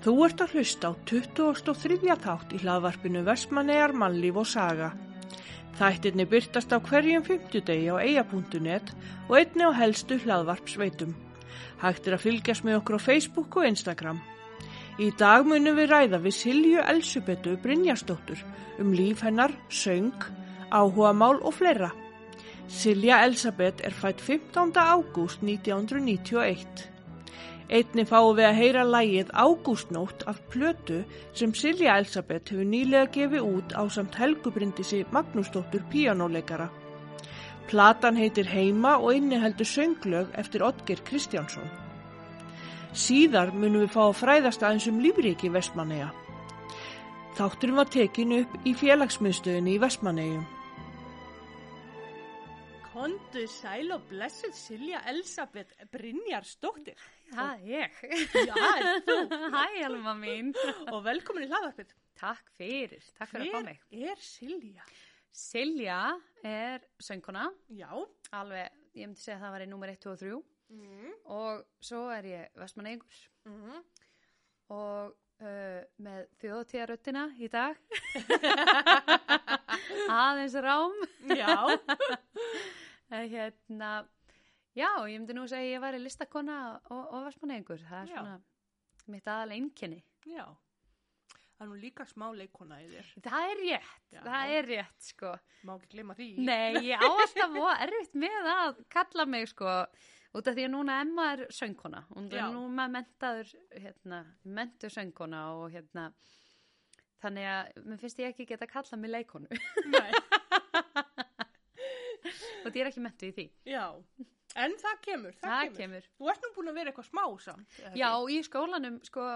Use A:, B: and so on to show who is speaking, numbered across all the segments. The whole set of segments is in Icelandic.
A: Þú ert að hlusta á 23. þátt í hlaðvarpinu Vestmannegar mannlíf og saga. Þættirni byrtast á hverjum fymtudegi á eia.net og einni á helstu hlaðvarpsveitum. Hægt er að fylgjast með okkur á Facebook og Instagram. Í dag munum við ræða við Silju Elsubetu Brynjastóttur um líf hennar, söng, áhuga mál og fleira. Silja Elisabeth er fætt 15. ágúst 1991. Einni fáum við að heyra lægið Ágústnótt af plötu sem Silja Elisabeth hefur nýlega gefið út á samt helgubrindisi Magnúsdóttur píjánuleikara. Platan heitir Heima og inniheldur sönglög eftir Otger Kristjánsson. Síðar munum við fá að fræðast aðeins um lífriki Vestmanneja. Þátturum var tekinu upp í félagsmiðstöðinni í Vestmannegjum. Kondu sæl og blessuð Silja Elisabeth Brynjarsdóttir.
B: Það er ég.
A: Já, þú.
B: Hæ, Alma mín.
A: Og velkomin í hlaðarpið.
B: Takk fyrir, takk fyrir að koma mig.
A: Hver er Silja?
B: Silja er söngkona,
A: Já.
B: alveg, ég myndi segja að það var í nummer 1, 2 og 3
A: Mm.
B: og svo er ég vestmannegur
A: Mm.
B: og uh, með þjóðtíðaröttina í dag. Aðeins rám.
A: Já.
B: En Hérna, já, ég myndi nú segja að ég væri listakona og, og vestmannegur. Það er
A: Já.
B: svona mitt aðal einkenni.
A: Já. Það er nú líka smá leikona í þér.
B: Það er rétt,
A: Já.
B: það er rétt, sko.
A: Má ekki gleyma því.
B: Nei, ég á alltaf voða erfitt með að kalla mig sko út af því að núna Emma er söngkona hún er nú maður mentaður hérna, mentur söngkona og hérna þannig að mér finnst ég ekki geta að kalla mig leikonu
A: Nei.
B: Og ég er ekki mentu í því
A: Já. En það kemur, það,
B: það
A: kemur.
B: kemur.
A: Þú ert nú búin að vera eitthvað smá samt.
B: Já, í skólanum sko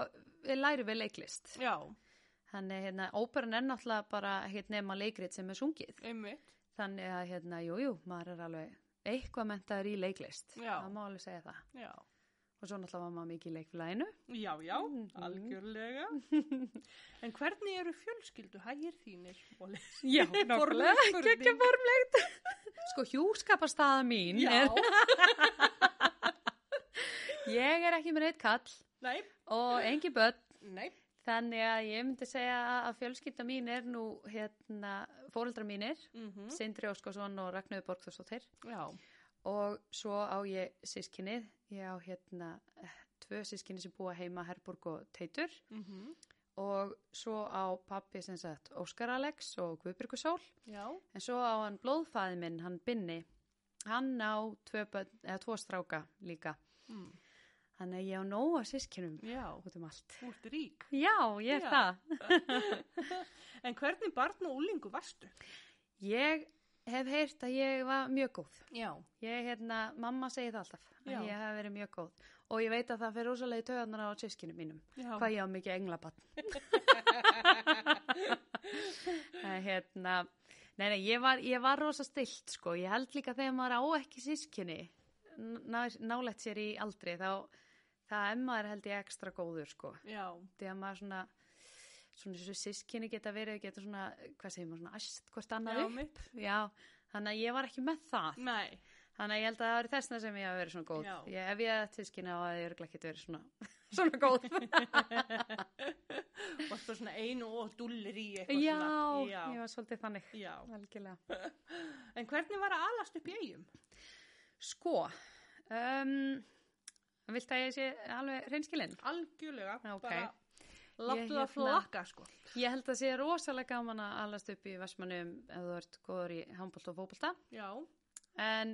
B: við lærum við leiklist
A: Já,
B: þannig hérna, óperan er náttúrulega bara ekkert nema leikrit sem er sungið
A: einmitt.
B: þannig að hérna, jú, jú, maður er alveg eitthvað mentaður í leiklist
A: Já.
B: það má alveg segja það
A: Já.
B: Og svo náttúrulega var maður mikið í leikfélaginu
A: Já, já,
B: Mhm.
A: algjörlega. En hvernig eru fjölskyldu hægir þínir?
B: Já,
A: Formleg spurning.
B: Gekkja formlegt. Sko hjúskapastaða mín
A: Já.
B: er, ég er ekki með neitt kall
A: Nei,
B: og engi börn,
A: nei.
B: þannig að ég myndi segja að fjölskylda mín er nú hérna fóreldra mínir,
A: Mm
B: Sindri Óskarsson og Ragnöður Borgþórsdóttir
A: Já,
B: og svo á ég sískinni, ég á hérna tvö sískinni sem búa heima Herborg og Teitur
A: mm
B: og svo á pappi sem sagt Óskar Alex og Guðbyrgu Sól
A: já,
B: En svo á hann blóðfæði minn, hann Binni, hann á tvö, tvo stráka líka.
A: mm.
B: Þannig að ég á nóga sískinum út um allt.
A: þú ert rík.
B: Já, ég er
A: Já.
B: það.
A: En hvernig barn og úlingu varstu?
B: Ég hef heyrt að ég var mjög góð.
A: Já,
B: Ég, hérna, mamma segir það alltaf,
A: Já.
B: að ég hef verið mjög góð. Og ég veit að það fer rosalega í töðanar á sískinum mínum.
A: já.
B: Hvað ég á mikið englabann. Hérna, nei, nei, ég var, ég var rosa stilt, sko. Ég held líka þegar maður á ekki sískinni, ná, nálægt sér í aldri, þá, það er maður held ég ekstra góður, sko.
A: Já,
B: Þegar maður svona, svona þessu sískinni geta verið, geta svona, hvað segir maður, svona æst hvort annað
A: já,
B: upp.
A: mitt.
B: Já, þannig að ég var ekki með það.
A: Nei,
B: Þannig að ég held að það var þessna sem ég hafi verið svona góð.
A: Já.
B: Ég, ef ég hefði sískinni á að ég örglega ekki verið svona, svona góð.
A: varstu bara svona einu og dullir í eitthvað
B: Já,
A: svona.
B: ég var svolítið þannig.
A: Já.
B: Algjörlega.
A: En hvernig var að alast upp í eigum?
B: Sko, um, vilt að ég sé alveg reynskilinn?
A: Algjörlega,
B: Ok.
A: bara láttu það
B: hérna-
A: flakka, sko.
B: Ég held að sé rosalega gaman að alast upp í Vestmannum ef þú ert góður í handbólt og fótbolta.
A: Já,
B: En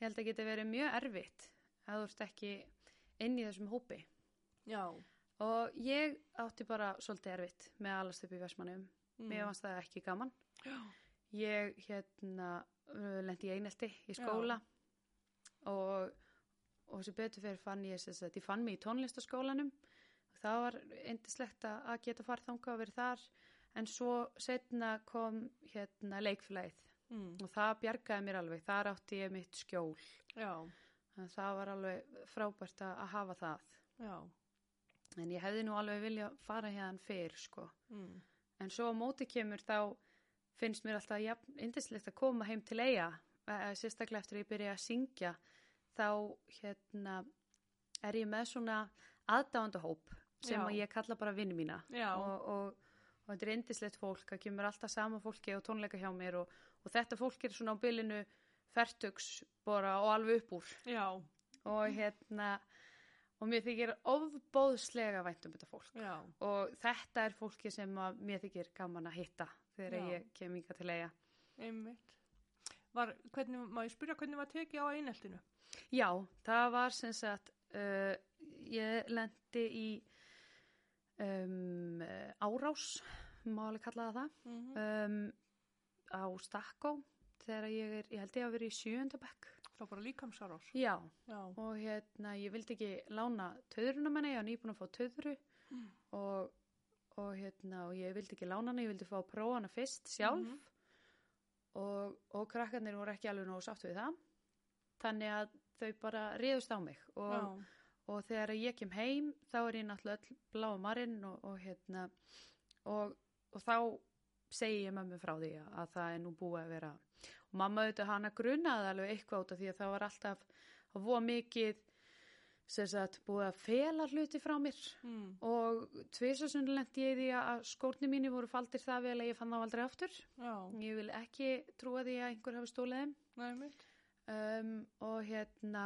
B: ég held að geti verið mjög erfitt ef þú ert ekki inn í þessum hópi.
A: já.
B: Og ég átti bara svolítið erfitt með að alast upp í Vestmannum.
A: Mm.
B: Mér fannst það ekki gaman.
A: Já.
B: Ég hérna lendi í einelti í skóla og, og sem betur fyrir fann ég þess að ég fann mig í tónlistaskólanum það var eindislegt að geta farið þangað og verið þar. En svo setna kom hérna leikfélagið.
A: Mm.
B: og það bjargaði mér alveg, þar átti ég mitt skjól. Það var alveg frábært að hafa það.
A: Já.
B: en ég hefði nú alveg vilja fara hérna fyrr sko.
A: Mm.
B: En svo á móti kemur þá finnst mér alltaf jafn indislegt að koma heim til eiga, eh, sérstaklega eftir að ég byrja að syngja, þá hérna er ég með svona aðdáandahóp sem að ég kalla bara vinni mína. Og, og, og þetta er indislegt fólk það kemur alltaf sama fólki og tónleika hjá mér og, og þetta fólk er svona á bylinu fertugs bara og alveg upp úr.
A: Já,
B: og hérna og mér þykir ofbóðslega vænt um þetta fólk.
A: Já,
B: og þetta er fólki sem að mér þykir gaman að hitta þegar
A: Já.
B: ég kem inga til eiga
A: einmitt. Var, hvernig, má ég spyrja hvernig var tekið á eineltinu?
B: Já, það var sem sagt uh, ég lendi í um, árás má alveg kalla það
A: Mm
B: það um, á Stakko þegar ég er, ég held ég að vera í sjöndabekk
A: Þá bara líkamsárás.
B: Já,
A: Já,
B: og hérna ég vildi ekki lána töðruna menni, ég var nýbúin að fá töðru.
A: Mm.
B: og, og hérna og ég vildi ekki lána hana, ég vildi fá að prófa hana fyrst sjálf.
A: Mhm.
B: og, og krakkarnir voru ekki alveg nógu sátt við það. Þannig að þau bara riðust á mig. Og,
A: já,
B: og þegar ég kem heim þá er ég náttúrulega bláa marinn og, og hérna og, og þá segi ég mömmu frá því að, að það er nú búið að vera. Og mamma auðvitað hana grunaði alveg eitthvað út af því að það var alltaf að voða mikið sagt búið að fela hluti frá mér.
A: Mm,
B: og tvisasunni lendi ég því að skórni mínu voru faldir það vel að ég fann þá aldrei aftur.
A: Já,
B: ég vil ekki trúa því að einhver hafi stólið þeim.
A: Nei, mitt.
B: um, og hérna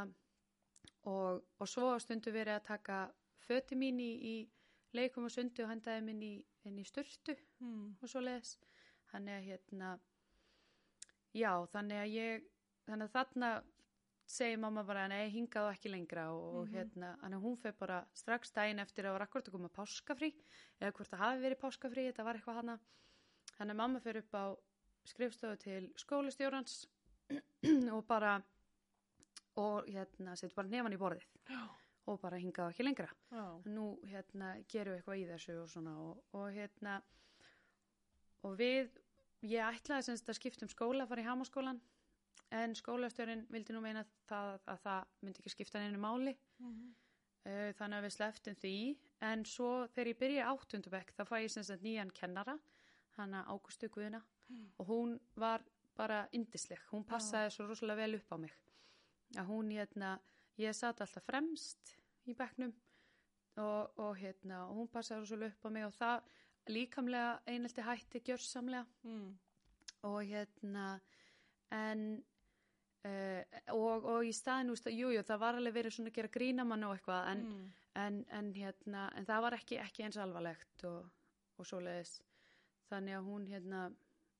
B: og, og svo stundu verið að taka föti mín í, í leikum og sundu og hendaði minn í, í sturtu
A: Mm,
B: og svo leðis þannig að hérna já þannig að ég þannig að þarna segir mamma bara nei hingaðu ekki lengra. Og, og
A: Mhm.
B: hérna að hún fyrir bara strax daginn eftir að var akkurat að koma páskafrí eða hvort það hafi verið páskafrí þetta var eitthvað hana þannig að mamma fyrir upp á skrifstofu til skólastjórans og bara og hérna setur bara nefan í borðið.
A: Já,
B: og bara hingaðu ekki lengra.
A: Já,
B: nú hérna gerum við eitthvað í þessu og svona og, og hérna og við ég ætlaði semst að skipta um skóla fara í hamaskólan en skólastjórin vildi nú meina það, að það myndi ekki skipta neinu máli.
A: Mhm,
B: uh, þannig að við sleftum því. En svo þegar ég byrja áttundubekk þá fæ ég semst að nýjan kennara hana Águstu Guðuna og hún var bara indisleg hún passaði svo rosalega vel upp á mig að hún hérna ég satt alltaf fremst í bekknum og, og hérna hún passaði rosalega upp á mig og það líkamlega einelti hætti gjörsamlega.
A: Mm,
B: og hérna en uh, og, og í staðinu, jújú, jú, það var alveg verið svona að gera grínamann og eitthvað en,
A: mm,
B: en, en hérna, en það var ekki, ekki eins alvarlegt og, og svoleiðis. Þannig að hún hérna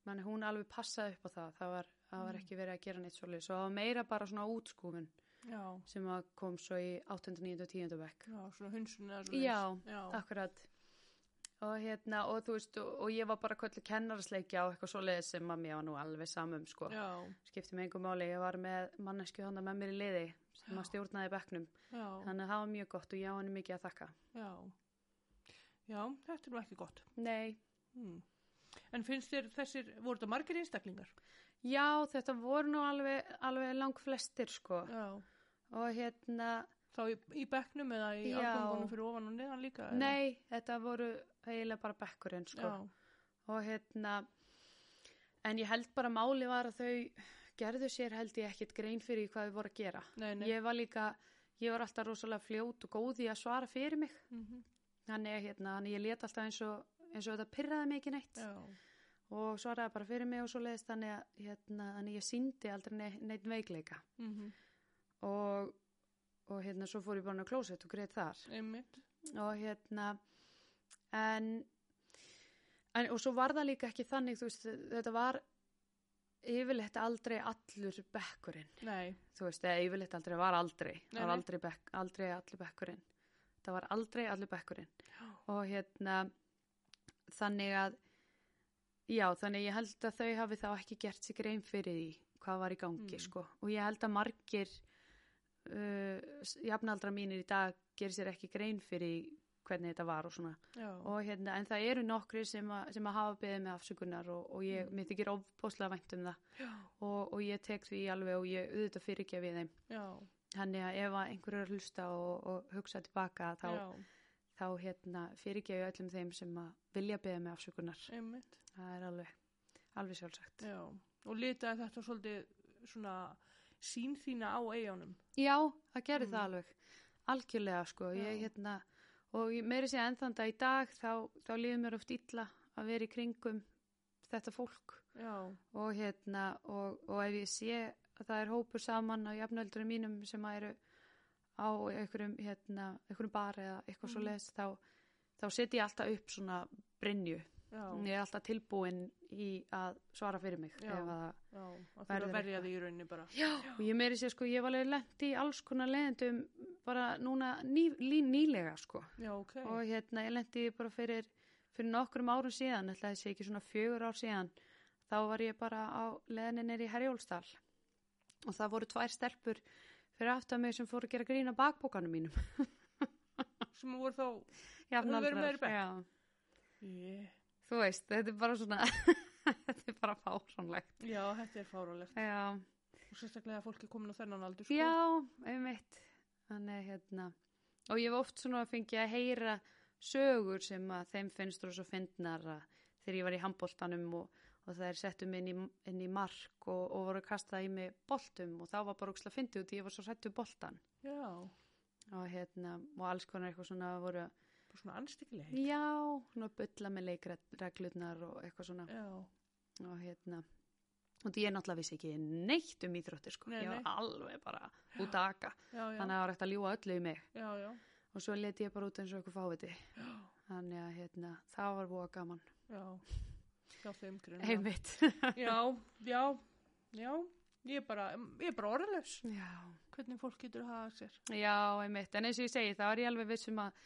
B: mann, hún alveg passaði upp á það. Það var, það var
A: Mm.
B: ekki verið að gera neitt svoleiðis og það var meira bara svona útskúfun
A: já,
B: sem kom svo í 8. 9. og 10. bekk
A: já, svona hunsun eða svo
B: já,
A: já,
B: akkurat og hérna, og þú veist og, og ég var bara kvöldu kennarasleikja á eitthvað svoleiðis sem að mér var nú alveg samum sko
A: já,
B: skipti mig einhver máli, ég var með mannesku handa með mér í liði sem að stjórnaði bekknum
A: já,
B: þannig að það var mjög gott og ég á henni mikið að þakka
A: já, já, þetta er nú ekki gott.
B: Nei,
A: Mm. En finnst þér þessir, voru þetta margir einstaklingar?
B: Já þetta voru nú alveg, alveg lang flestir sko.
A: Já,
B: og hérna,
A: þá í, í bekknum eða í afgangunum fyrir ofan og neðan líka? eða?
B: nei þetta voru eiginlega bara bekkurinn sko.
A: Já,
B: og hérna en ég held bara máli var að þau gerðu sér held ég ekkit grein fyrir hvað þau voru að gera.
A: Nei, nei.
B: ég var líka, ég var alltaf rosalega fljót og góð í að svara fyrir mig.
A: Mhm,
B: þannig að hérna, ég let alltaf eins og eins og þetta pyrraði mig ekki neitt.
A: Já,
B: og svaraði bara fyrir mig og svo leiðist þannig að hérna, þannig ég síndi aldrei neitt, neitt veikleika.
A: Mhm,
B: og, og hérna svo fór ég bara á klósett og greið þar.
A: Einmitt.
B: og hérna en, en og svo var það líka ekki þannig veist, þetta var yfirleitt aldrei allur bekkurinn.
A: Nei,
B: þú veist, eða yfirleitt aldrei var aldrei.
A: Nei,
B: það var aldrei, bekk, aldrei allur bekkurinn. Það var aldrei allur bekkurinn.
A: Já.
B: og hérna þannig að já, þannig ég held að þau hafi þá ekki gert sig grein fyrir því hvað var í gangi,
A: Mm.
B: sko. Og ég held að margir uh, jafnaldra mínir í dag gerir sér ekki grein fyrir hvernig þetta var og svona. Og hérna, en það eru nokkri sem, a, sem að hafa beðið með afsökunar og, og ég,
A: Mm.
B: mér þykir ofbóðslega vænt um það. Og, og ég tek því alveg og ég auðvitað fyrirgefi þeim.
A: Já,
B: Þannig að ef að einhver er að hlusta og, og hugsa tilbaka þá,
A: já,
B: þá hérna, fyrirgefi öllum þeim sem að vilja beða með afsökunar.
A: einmitt.
B: Það er alveg, alveg sjálfsagt.
A: Já, og litaði þetta svolítið svona sín þína á eigunum.
B: Já, það gerir
A: Mm.
B: það alveg. Algjörlega sko. Ég, hérna, og ég- meiri sé ennþanda í dag þá, þá líður mér oft illa að vera í kringum þetta fólk
A: Já,
B: og hérna og, og ef ég sé að það er hópur saman á jafnöldurum mínum sem að eru á einhverjum hérna, einhverjum bar eða eitthvað svo leiðis þá, þá setjum ég alltaf upp svona brinju
A: já,
B: ég er alltaf tilbúin í að svara fyrir mig
A: Já.
B: ef að
A: já, að
B: Verður
A: að
B: eitthvað.
A: bara.
B: og ég meiri sér sko, ég var alveg lent í alls konar leiðendum bara núna ný, ný, nýlega sko
A: Já, ok.
B: og hérna ég lendi bara fyrir, fyrir nokkrum árum síðan, ætla þessi ekki svona fjögur ár síðan, þá var ég bara á leðinni nýri í Herjólsdal og það voru tvær stelpur fyrir aftan mig sem fóru að gera grína bakbókanum mínum.
A: Sem voru þá,
B: Jafnaldrar,
A: yeah.
B: þú veist, þetta er bara svona, þetta er bara fáránlegt.
A: já, þetta er fáralegt.
B: Já,
A: Og sérstaklega að fólki komin á þennan aldur, sko.
B: já, einmitt, þannig hérna, og ég hef oft svona fengið að heyra sögur sem að þeim finnst þú svo fyndnar að þegar ég var í handbóltanum og, og það er settum inn í, inn í mark og, og voru að kasta í mig boltum og þá var bara ókslega fyndið út, ég var svo sættu boltan
A: Já,
B: og hérna, og alls konar eitthvað svona voru,
A: bara svona anstíkileg.
B: já, svona bulla með leikreglurnar og eitthvað svona.
A: Já,
B: og hérna og því ég náttúrulega vissi ekki neitt um íþróttir sko,
A: Nei,
B: ég
A: nei.
B: var alveg bara út að aka,
A: já, já,
B: þannig að það var ekkert að ljúa öllu í mig.
A: Já, já,
B: og svo leti ég bara út eins og eitthvað fáviti.
A: Já,
B: þannig að hérna, það var búa gaman.
A: Já, já, þeim grunn.
B: einmitt
A: Já, já, já, ég er bara, ég er bara orðlaus.
B: já.
A: Hvernig fólk getur að hafa sér.
B: já, einmitt, en eins og ég segi það var ég alveg vissum að,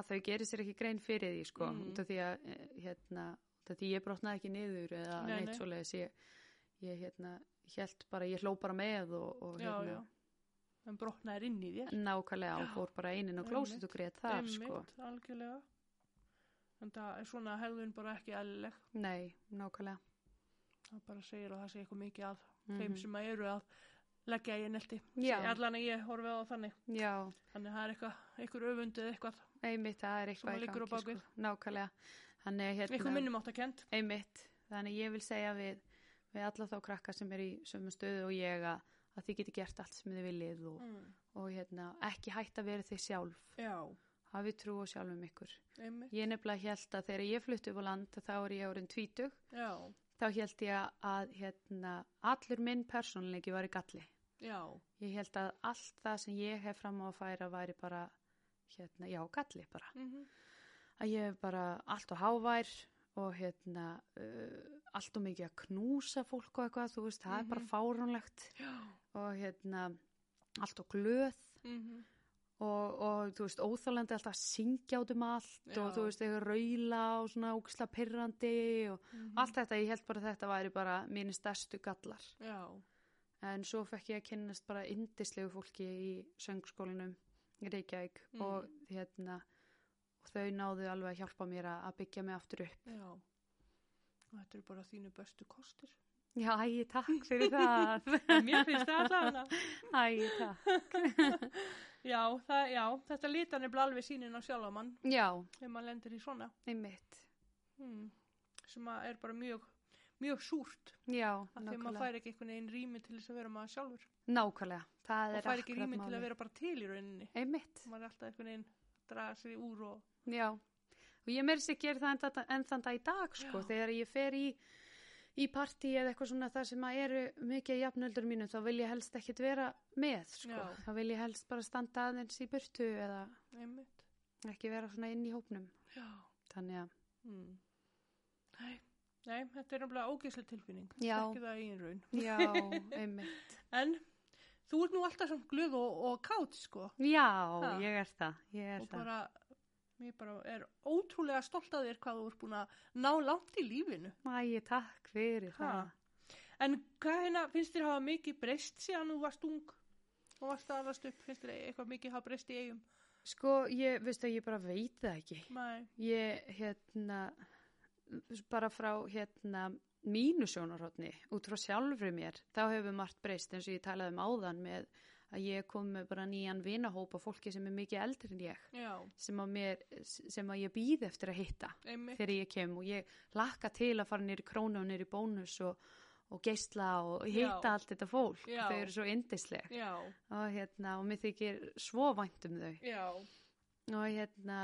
B: að þau gerir sér ekki grein fyrir því sko,
A: Mm.
B: út af því að eh, hérna, út af því ég brotnaði ekki niður eða
A: Nei,
B: neitt
A: nei.
B: svoleiðis ég, ég hérna, held bara, ég hló bara með og, og
A: Já,
B: hérna,
A: já, en brotnaðir inn í þér.
B: nákvæmlega og
A: Já.
B: fór bara einin
A: Einmitt.
B: klósit og greið þar
A: Einmitt,
B: sko,
A: algjörlega. En það er svona hegðun bara ekki eðlileg.
B: nei, nákvæmlega
A: Það bara segir að það sé eitthvað mikið að
B: Mhm.
A: þeim sem að eru að leggja í nelti. Allan að ég horfið á þannig.
B: já,
A: Þannig að það er eitthvað, eitthvað öfundið eitthvað,
B: einmitt, það er eitthvað
A: á
B: gangi sko, nákvæmlega að,
A: eitthvað
B: hérna,
A: minnum átt að kent.
B: einmitt, þannig ég vil segja við, við alla þá krakka sem er í sömu stöðu og ég að, að þið geti gert allt sem þið viljið og,
A: Mm.
B: og hérna, ekki hægt að vera þið sjálf
A: Já,
B: hafið trú á sjálfum ykkur.
A: Einmitt.
B: ég nefnilega held að þegar ég flutti upp á land þá er ég orðin tvítug.
A: Já,
B: þá held ég að hérna, allur minn persónleiki var í galli.
A: Já,
B: ég held að allt það sem ég hef fram á að færa væri bara hérna, já, galli bara.
A: Mhm,
B: að ég hef bara allt og hávær og hérna uh, allt og mikið að knúsa fólk og eitthvað, þú veist, það er bara
A: Mhm.
B: fáránlegt.
A: Já,
B: og hérna allt og glöð.
A: Mhm,
B: og, og þú veist, óþálandi alltaf að syngja át um allt
A: Já.
B: og þú veist, eitthvað raula og svona ógisla pirrandi og
A: mhm.
B: allt þetta, ég held bara að þetta væri bara mínir stærstu gallar
A: Já,
B: en svo fekk ég að kynnast bara indislegu fólki í söngskólinum í Reykjavík
A: Mm.
B: og hérna og þau náðu alveg að hjálpa mér að byggja mig aftur upp
A: já. Og þetta eru bara þínu bestu kostir.
B: Já, æ, takk fyrir það
A: Mér finnst það allavega.
B: Æ, takk
A: Já, það, já, þetta lítan er alveg sínin á sjálfamann
B: Já,
A: ef maður lendir í svona.
B: einmitt
A: Hmm. Sem að er bara mjög, mjög súrt.
B: Já,
A: því að maður
B: nákvæmlega
A: fær ekki einhvern veginn rými til þess að vera maður sjálfur.
B: Nákvæmlega, það
A: Og
B: er
A: fær ekki
B: akkurat
A: rými til
B: málið.
A: að vera bara til í rauninni.
B: Einmitt,
A: Maður er alltaf einhvern veginn að draga sig úr og...
B: já Og ég meiri sér gera það enn, enn þann dag í dag sko, í partí eða eitthvað svona það sem að eru mikið jafnöldur mínum, þá vil ég helst ekkit vera með, sko.
A: Já.
B: Þá vil ég helst bara standa aðeins í burtu eða
A: Einmitt.
B: ekki vera svona inn í hópnum.
A: Já.
B: Þannig að,
A: Hmm. Nei, nei, þetta er náttúrulega ógeðslega tilfinning. Ekki það í einn raun.
B: já, einmitt.
A: En þú ert nú alltaf svona glöð og, og kátt, sko.
B: Já,
A: Ha.
B: ég er það, ég er
A: og
B: það.
A: bara, mér bara er ótrúlega stolt af þér hvað þú ert búin að ná langt í lífinu.
B: Æ, takk fyrir
A: Ha.
B: það.
A: En hvað hérna, finnst þér hafa mikið breyst síðan þú varst ung og varst að alast upp? Finnst þér eitthvað mikið hafa breyst í eigum?
B: Sko, ég, veistu að ég bara veit það ekki.
A: Nei.
B: Ég, hérna, bara frá, hérna, mínu sjónarhóttni, út frá sjálfri mér, þá hefur margt breyst eins og ég talaði um áðan með að ég kom með bara nýjan vinahóp af fólki sem er mikið eldri en ég, sem að, mér, sem að ég býð eftir að hitta
A: einmitt.
B: þegar ég kem og ég lakka til að fara nýri krónu og nýri bónus og, og geisla og hitta
A: Já.
B: allt þetta fólk, þau eru svo indisleg
A: Já,
B: og hérna, og mér þykir svo vænt um þau.
A: Já,
B: og hérna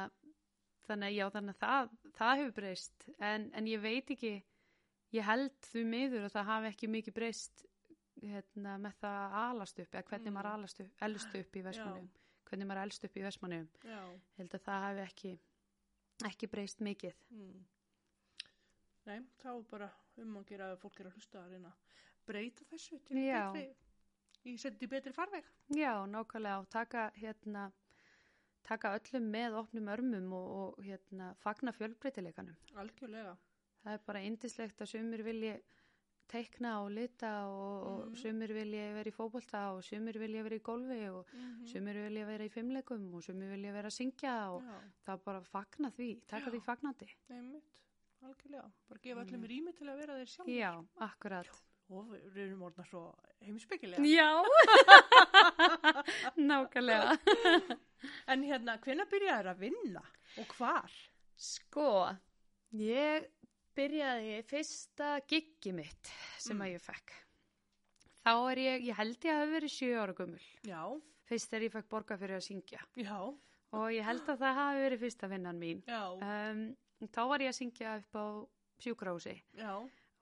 B: þannig að já, þannig að það, það hefur breyst. En, en ég veit ekki ég held því miður að það hafi ekki mikið breyst hérna, með það að alast upp eða hvernig
A: Mm.
B: maður alast upp, elst upp í Vestmannum hvernig maður elst upp í Vestmannum held að það hafi ekki ekki breyst mikið
A: Mm. Nei, þá er bara um að gera að fólk er að hlusta að reyna breyta þessu til betri, í sendi betri farveg.
B: Já, nákvæmlega og taka hérna taka öllum með opnum örmum og, og hérna fagna fjölbreytileikanum.
A: Algjörlega.
B: Það er bara indislegt að sumir vilji teikna og lita og, og
A: Mhm.
B: sumir vilji vera í fótbolta og sumir vilji vera í golfi og
A: Mm
B: sumir vilja vera í fimmleikum og sumir vilja vera að syngja og
A: Já,
B: það er bara að fagna því, taka
A: Já.
B: því fagnandi.
A: einmitt. Algjörlega. Bara gefa
B: Mm.
A: öllum rými til að vera þeir sjálf.
B: Já, akkurat.
A: Og við erum orðna svo heimsbyggilega.
B: Já, nákvæmlega.
A: En hérna, hvenær byrjaði þér að vinna og hvar?
B: Sko, ég byrjaði fyrsta giggi mitt sem
A: Mm.
B: að ég fekk. Þá er ég, ég held ég að hafa verið sjö ára gummul,
A: Já,
B: fyrst þegar ég fekk borga fyrir að syngja.
A: já,
B: Og ég held að það hafi verið fyrsta vinnan mín.
A: já,
B: Um, þá var ég að syngja upp á sjúkrási
A: já,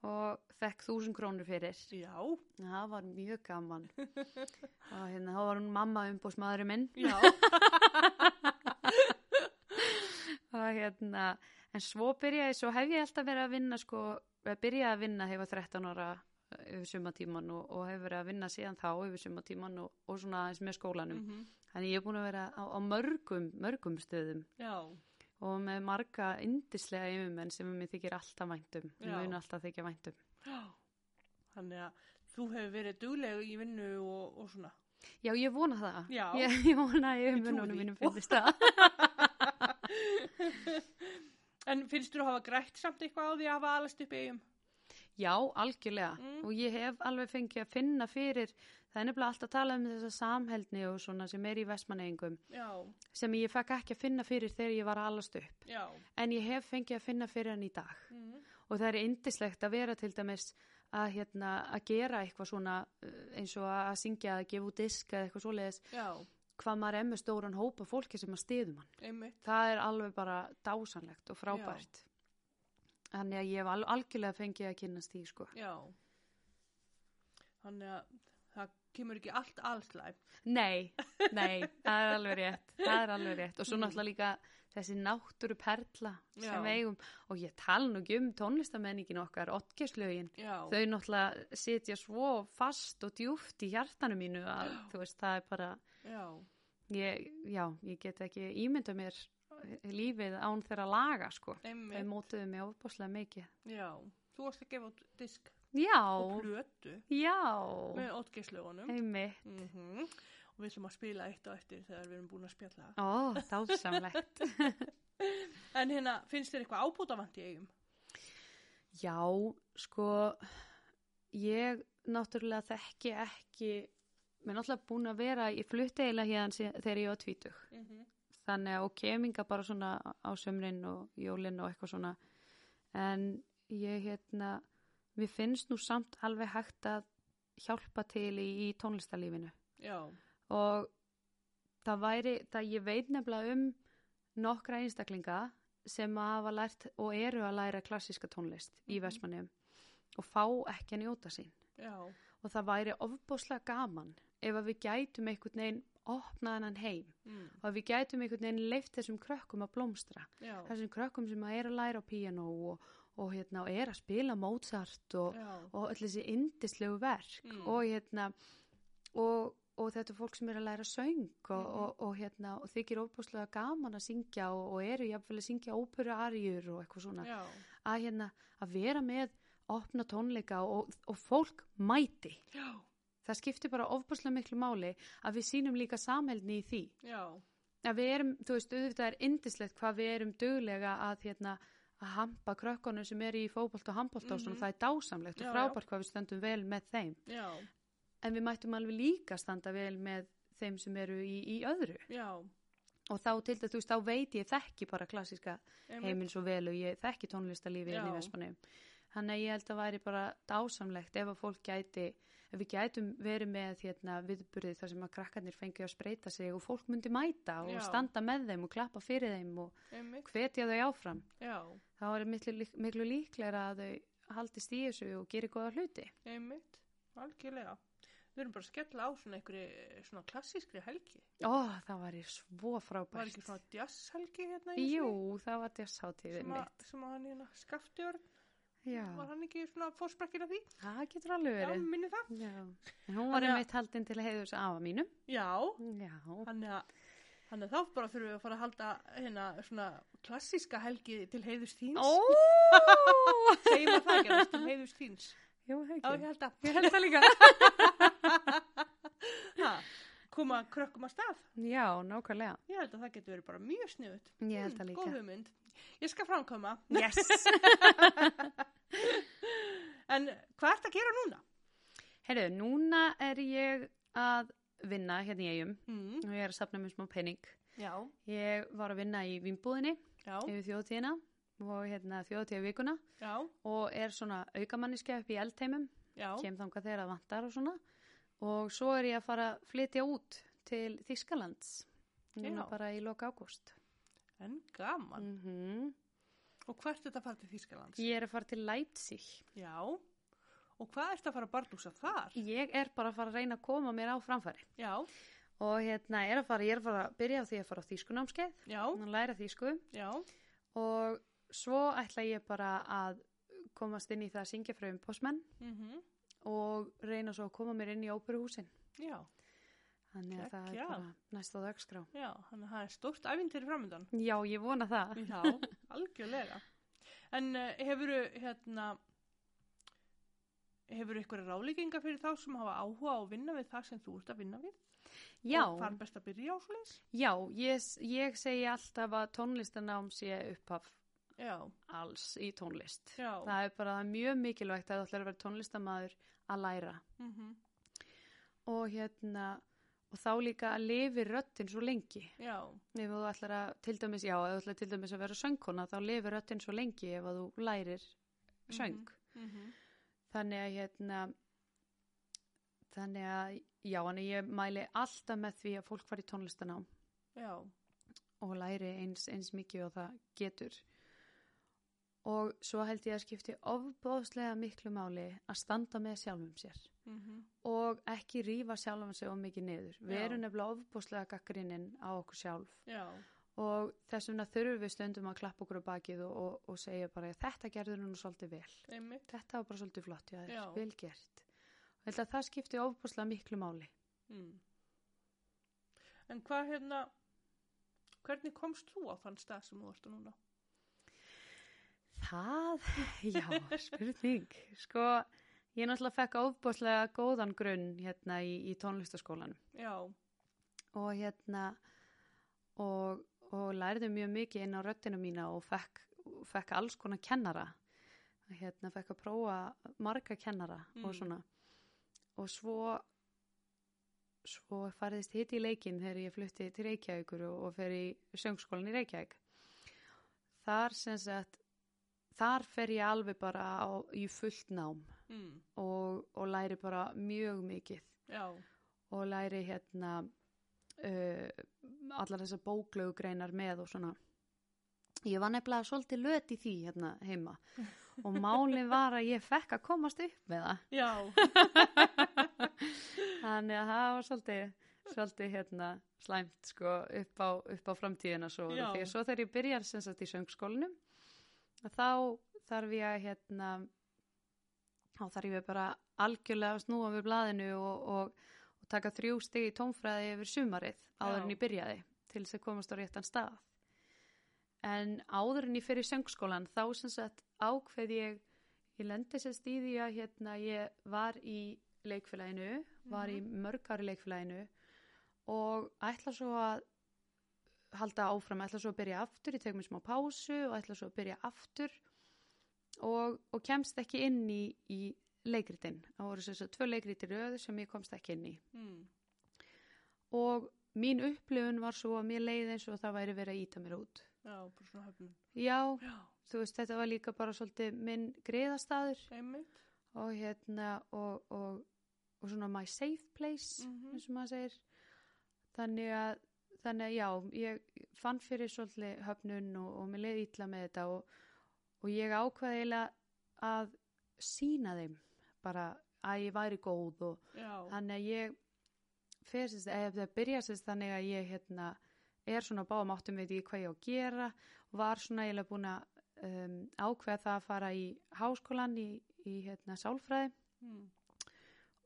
B: og fekk þúsund krónur fyrir.
A: já,
B: Það var mjög gaman. og hérna, þá var hún mamma umbúsmaðurinn minn.
A: já,
B: og hérna, en svo byrjaði, svo hef ég alltaf verið að vinna sko, eða byrjaði að vinna hefur 13 ára eh, yfir sumatíman og, og hefur verið að vinna síðan þá yfir sumatíman og, og svona aðeins með skólanum.
A: mhm,
B: Þannig ég er búin að vera á, á mörgum, mörgum stöðum
A: já,
B: og með marga indislega yfirmenn sem mér þykir alltaf væntum,
A: Já.
B: mun alltaf þykja væntum.
A: já. Þannig að þú hefur verið dugleg í vinnu og, og svona.
B: Já, ég vona það.
A: Já.
B: Ég, ég vona að yfirmennunum mínum finnist það.
A: En finnst þú að hafa grætt samt eitthvað á því að hafa alast upp í eigum?
B: Já, algjörlega.
A: Mm.
B: Og ég hef alveg fengið að finna fyrir, það er nefnilega alltaf að tala um þessa samheldni og svona sem er í vestmanneigingum,
A: Já,
B: sem ég fekk ekki að finna fyrir þegar ég var að alast upp.
A: já.
B: En ég hef fengið að finna fyrir hann í dag.
A: Mm.
B: Og það er indislegt að vera til dæmis að, hérna, að gera eitthvað svona uh, eins og að syngja, að gefa út disk eða eitthvað svoleiðis,
A: Já,
B: hvað maður með stóran hópa fólki sem að stiðum hann.
A: einmitt.
B: Það er alveg bara dásanlegt og frábært. Þannig að ég hef al algjörlega fengið að kynast því, sko.
A: Já. Þannig að það kemur ekki allt allslæm.
B: Nei, nei, það er alveg rétt, það er alveg rétt og svo
A: Mm.
B: náttúrulega líka þessi náttúru perla sem
A: Já.
B: við eigum og ég tala nú ekki um tónlistamenningin okkar, ottgeslögin,
A: Já,
B: þau náttúrulega sitja svo fast og djúft í hjartanu mínu að þú veist, það er bara,
A: já,
B: ég, já, ég get ekki ímynda mér lífið án þeirra laga, sko. Þau
A: einmitt.
B: mótuðu mig ofbáslega mikið.
A: Já, þú varst að gefa út disk og
B: Já,
A: plötu
B: já,
A: með ótgeislögunum.
B: einmitt.
A: Mm Og við ætlum að spila eitt og eftir þegar við erum búin að spjalla.
B: Ó, dásamlegt.
A: En hérna, finnst þér eitthvað ábútafant í eigum?
B: Já, sko, ég náttúrulega þekki ekki, mér er náttúrulega búin að vera, ég flutti eiginlega hérna þegar ég var tvítug.
A: Mm -hmm.
B: Þannig að og keminga bara svona á sömrin og jólin og eitthvað svona. En ég hérna, mér finnst nú samt alveg hægt að hjálpa til í, í tónlistarlífinu.
A: Já,
B: Og það væri, það ég veit nefnilega um nokkra einstaklinga sem hafa lært og eru að læra klassíska tónlist í
A: Mhm.
B: Vestmannum og fá ekki að njóta sín.
A: já,
B: Og það væri ofbóslega gaman ef að við gætum einhvern veginn opnað hennan heim.
A: Mm.
B: og við gætum einhvern veginn leift þessum krökkum að blómstra.
A: já,
B: Þessum krökkum sem að er að læra á píanó og, og, hérna, og er að spila Mozart og, og öll þessi indislegu verk
A: Mm.
B: og hérna og, og þetta er fólk sem er að læra söng og, og, og hérna og þykir óbúslega gaman að syngja og, og eru jafnvel að syngja óperu arjur og eitthvað svona.
A: Já,
B: að hérna að vera með opna tónleika og, og fólk mæti.
A: Já,
B: það skiptir bara ofbúslega miklu máli að við sínum líka samheldni í því.
A: Já,
B: að við erum, þú veist, auðvitað er indislegt hvað við erum duglega að hérna að hampa krökkunum sem eru í fótbolt og handbolt og svona,
A: Mhm.
B: það er dásamlegt
A: Já,
B: og frábært hvað við stöndum vel með þeim.
A: Já,
B: en við mættum alveg líka standa vel með þeim sem eru í, í öðru.
A: Já,
B: og þá til þetta, þú veist, þá veit ég þekki bara klassíska
A: einmitt.
B: heiminn svo vel og ég þekki tónlistarlífi inn í
A: Já.
B: Vestmanni Þannig að ég held að væri bara dásamlegt ef að fólk gæti, ef við gætum verið með hérna, viðburði þar sem að krakkarnir fengi að spreita sig og fólk myndi mæta og
A: Já.
B: standa með þeim og klappa fyrir þeim og
A: Einmitt.
B: hvetja þau áfram.
A: Já,
B: þá er miklu, miklu líklega að þau haldist í þessu og gerir góða hluti.
A: einmitt. Algjörlega. Við erum bara að skella á svona einhverju svona klassískri helgi.
B: Ó, það var svo
A: Var
B: frábært.
A: ekki svona jazzhelgi hérna í
B: Jú, það var
A: að-
B: mitt.
A: sem að hann hérna skaftjörn,
B: Já,
A: var hann ekki svona fórsprakkin af því?
B: það getur alveg
A: Já,
B: verið.
A: minni það.
B: Já, en hún var
A: að-
B: einmitt haldin til heiðus afa mínum.
A: Já,
B: Já,
A: Þannig að, þannig að þá bara þurfum við að fara að halda hérna svona klassíska helgi til heiðus þíns.
B: Ó,
A: Segjum að það gerast til heiðus þíns.
B: Jú,
A: Já, ég
B: ekki.
A: held að.
B: Ég held það líka.
A: Koma krökkum að stað.
B: Já, nákvæmlega.
A: Ég held að það getur verið bara mjög sniðut.
B: Ég held það líka.
A: Góð hugmynd. Ég skal framkoma.
B: Yes.
A: En hvað ert að gera núna?
B: Heyrðu, núna er ég að vinna hérna í eigum
A: Mm.
B: og ég er að safna mér smá penning.
A: Já,
B: Ég var að vinna í vinnbúðinni yfir þjóðtíðina og hérna þjóðtíða vikuna
A: já,
B: og er svona aukamanniski upp í eldheimum,
A: já.
B: kem þangað þegar það vantar og svona og svo er ég að fara að flytja út til Þískalands núna
A: Já.
B: bara í loka ágúst.
A: En gaman.
B: Mm
A: Og hvert er þetta að fara til Þýskalands?
B: Ég er að fara til Leipzig.
A: Já. Og hvað ert að fara að bardúsa þar?
B: Ég er bara að fara að reyna að koma mér á framfæri
A: Já,
B: og hérna er að fara, ég er að fara að byrja á því að fara á þýskunámskeið,
A: já,
B: að læra þýsku
A: já,
B: og svo ætla ég bara að komast inn í það að syngja frá um postmenn
A: mhm,
B: og reyna svo að koma mér inn í óperuhúsin.
A: já,
B: Þannig að það er bara næst á dagskrá.
A: já. Þannig að það er stórt æfintir framöndan.
B: Já, ég vona það.
A: Já, algjörlega. En uh, hefuru hérna, hefur ykkur ráleikinga fyrir þá sem hafa áhuga á að vinna við það sem þú ert að vinna við?
B: Já,
A: Og hvað er best að byrja á svoleiðis?
B: já, ég, ég segi alltaf að tónlistanám sé upphaf
A: Já,
B: alls í tónlist.
A: já,
B: Það er bara mjög mikilvægt að þú ætlar að vera tónlistamæður að læra.
A: mhm,
B: Og hérna, og þá líka að lifi röttin svo lengi.
A: já,
B: Ef þú ætlar að, til dæmis, já, ef þú ætlar til dæmis að vera söngkona, þá lifi röttin svo lengi ef að þú lærir söng.
A: mhm,
B: Þannig að hérna, þannig að, já, en ég mæli alltaf með því að fólk fari tónlistanám
A: já,
B: og læri eins, eins mikið og það getur. Og svo held ég að skipti ofbóðslega miklu máli að standa með sjálfum sér
A: mhm,
B: og ekki rífa sjálfum sig of mikið niður. Við erum nefnilega ofbóðslega gaggrinnin á okkur sjálf
A: já,
B: og þess vegna þurfum við stundum að klappa okkur á bakið og, og, og segja bara þetta gerður nú svolítið vel.
A: einmitt,
B: Þetta var bara svolítið flott, já,
A: Já.
B: vel gert. Ég held að það skipti ofbóðslega miklu máli.
A: mm. En hvað hérna, hvernig komst þú á þann stað sem þú á núna?
B: Það, já, spurning. Sko, ég náttúrulega fekk ofbóðslega góðan grunn hérna í, í tónlistaskólanum
A: Já,
B: og hérna og, og læriði mjög mikið inn á röddina mína og fekk, fekk alls konar kennara. Hérna fekk að prófa marga kennara og
A: Mm.
B: svona. Og svo, svo fariðist hitt í leikinn þegar ég flutti til Reykjavíkur og, og fer í söngskólan í Reykjavík. Þar sem sagt, þar fer ég alveg bara á, í fullt nám
A: mm.
B: og, og læri bara mjög mikið.
A: Já,
B: og læri hérna uh, allar þessar bóklögu greinar með og svona. Ég var nefnilega svolítið löt í því hérna heima. Og málið var að ég fekk að komast upp með það.
A: Já,
B: þannig að það var svolítið svolítið hérna slæmt sko upp á, upp á framtíðina svo. Því að svo þegar ég byrjar sem sagt í söngskólinum þá þarf ég að hérna þá þarf ég bara algjörlega að snúa við blaðinu og, og, og taka þrjú stig í tónfræði yfir sumarið áður en ég byrjaði til þess að komast á réttan stað. En áður en ég fyrir söngskólan þá sem sagt ákveð ég ég lendi sérst í því að hérna ég var í leikfélaginu var í mörg ári leikfélaginu og ætla svo að halda áfram, ætla svo að byrja aftur ég tek mér smá pásu og ætla svo að byrja aftur og, og kemst ekki inn í, í leikritin, það voru þess að tvö leikritir röðu sem ég komst ekki inn í
A: mm.
B: og mín upplifun var svo að mér leiði eins og það væri verið að íta mér út
A: Já, bara svona höfnum.
B: Já,
A: Já,
B: þú veist, þetta var líka bara svolítið minn griðastaður
A: einmitt.
B: og hérna og, og, og svona my safe place
A: Mhm.
B: eins og maður segir þannig að, þannig að já ég fann fyrir svolítið höfnun og, og mér leiði ítla með þetta og, og ég ákvaði eiginlega að sína þeim bara að ég væri góð og
A: Já,
B: þannig að ég fer sérst, eða það byrja sérst þannig að ég hérna er svona á báðum áttum veit ég hvað ég á að gera og var svona eiginlega búin að um, ákveða það að fara í háskólan í, í hérna sálfræði.
A: Mm.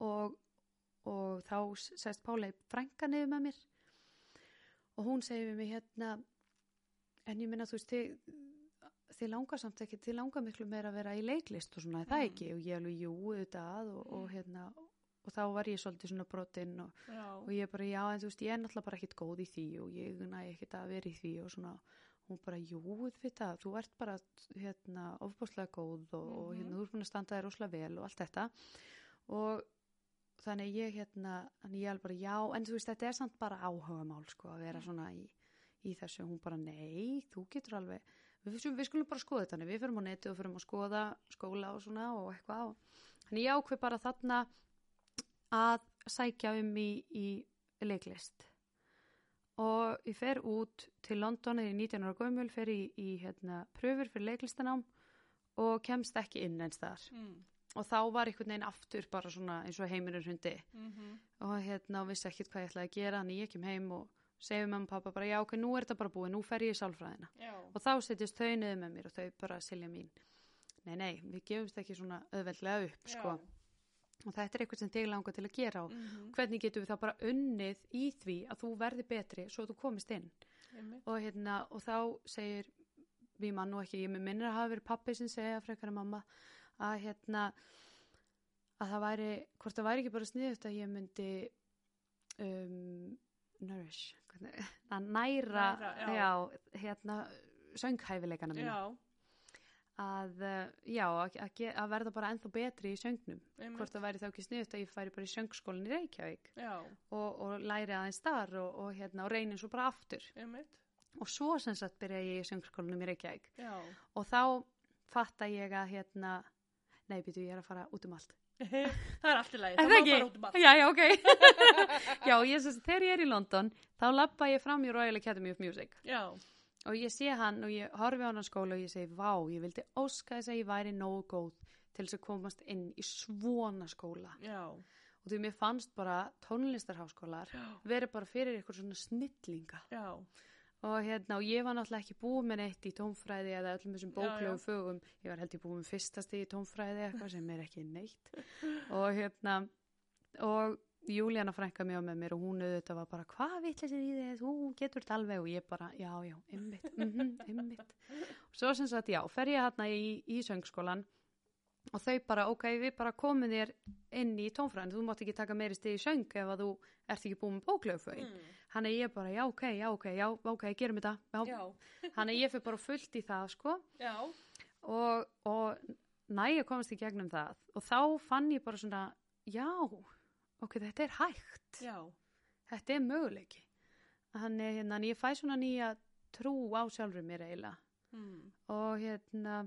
B: og, og þá sest Pála frænka niður með mér og hún segir við mig hérna en ég minna þú veist þið, þið langar samt ekki, þið langar miklu meira að vera í leiklist og svona, er það
A: Mm.
B: ekki? Og ég alveg jú auðvitað og, og hérna og þá var ég svolítið svona brotinn og, og ég bara já en þú veist ég er náttúrulega bara ekkit góð í því og ég næ ekkit að vera í því og svona. Hún bara jú þetta, þú ert bara hérna ofbúslega góð og, og
A: Mhm.
B: hérna þú ert búin að standa þér rosalega vel og allt þetta. Og þannig ég hérna, þannig ég alveg bara já en þú veist þetta er samt bara áhuga mál sko að vera svona í, í þessu. Hún bara nei, þú getur alveg við, við, við skulum bara skoða þetta, við fyrum á neti og fyrum að skoða skóla og svona og eitthvað. Þannig ég ákveð bara þarna að sækja um í, í leiklist. Og ég fer út til London eða í 19 ára gömul, fer í, í hérna, pröfur fyrir leiklistanám og kemst ekki inn eins þar
A: mm.
B: Og þá var einhvern veginn aftur bara svona eins og heiminur hundi
A: Mm
B: og hérna vissi ekkert hvað ég ætlaði að gera þannig ég kem heim og segi mamma og pappa bara já ok, nú er þetta bara búið, nú fer ég í sálfræðina.
A: Já,
B: og þá setjast þau niður með mér og þau bara silja mín nei, nei, við gefumst ekki svona auðveldlega upp sko. og þetta er eitthvað sem þig langar til að gera og
A: mm
B: hvernig getum við þá bara unnið í því að þú verði betri svo að þú komist inn? Og, hérna, og þá segir við mann og ekki, ég minnir að hafa verið pappi sem segja frekar en mamma að hérna að það væri, hvort það væri ekki bara sniðut að ég myndi um, nourish hvernig, að næra,
A: Næra, já.
B: hérna sönghæfileikana mína
A: Já,
B: að, já, að, að, ge- að verða bara ennþá betri í söngnum
A: einmitt.
B: hvort það væri þá ekki sniðut að ég færi bara í söngskólinn í Reykjavík
A: Já,
B: og, og læri aðeins þar og, og, hérna, og reyni svo bara aftur
A: einmitt.
B: og svo sem sagt byrja ég í söngskólanum í Reykjavík
A: Já.
B: og þá fatta ég að hérna, nei býtu ég er að fara út um allt.
A: Það er allt í lagi.
B: Er
A: Það má
B: ekki?
A: bara út um allt.
B: Já, já, ok. Já, ég sagt, þegar ég er í London þá lappa ég fram í Royal Academy of Music.
A: Já,
B: og ég sé hann og ég horfi á hann á skóla og ég segi, vá, ég vildi óska þess að ég væri nógu góð til þess að komast inn í svona skóla.
A: Já,
B: og því mér fannst bara tónlistarháskólar verið bara fyrir eitthvað svona snillinga.
A: Já,
B: og hérna, og ég var náttúrulega ekki búið með neitt í tónfræði eða öllum þessum
A: já.
B: fögum. Ég var held ég búið með fyrsta stig í tónfræði eitthvað sem er ekki neitt. Og hérna og Júlíana frænka á með mér og hún auðvitað var bara, hvað vitleysir í þið þú getur þetta alveg. Og ég bara, já, já ymmit, mhm, ymmit og svo sem sagt, já, fer ég hérna í, í söngskólan og þau bara, ok, við bara komum þér inn í tónfræðin, þú mátt ekki taka meiri stig í söng ef að þú ert ekki búið með bóklegu fögin.
A: Mm.
B: Hann er ég bara, já, ok, já, ok, já, ok, gerum já,
A: já,
B: hann er ég fyrir bara fullt í það, sko.
A: Já,
B: og, og næja komast í gegnum það. Og þá fann ég bara svona já, ok, þetta er hægt.
A: Já,
B: þetta er möguleiki. Þannig hérna, en ég fæ svona nýja trú á sjálfur mér eiginlega.
A: Mm.
B: og hérna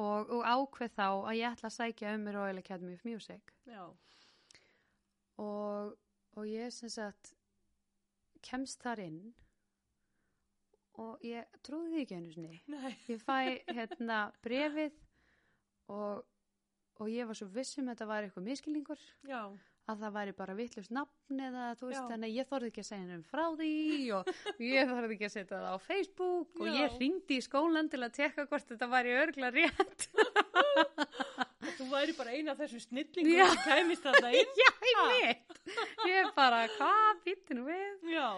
B: og, og ákveð þá að ég ætla að sækja um Royal Academy of Music.
A: Já,
B: og, og ég sem sagt kemst þar inn og ég trúði því ekki einu sinni.
A: Nei,
B: ég fæ hérna brefið og, og ég var svo viss um að þetta var eitthvað miskilningur
A: já,
B: að það væri bara vittlust nafn eða þú veist
A: Já.
B: þannig að ég þorði ekki að segja henni frá því og ég þorði ekki að setja það á Facebook og
A: Já.
B: ég ringdi í skólan til að tekka hvort þetta væri örgla rétt.
A: Þú væri bara eina af þessu snillingum sem kæmist þarna inn.
B: já, ég veit ég er bara, hvað býtti nú við
A: Já,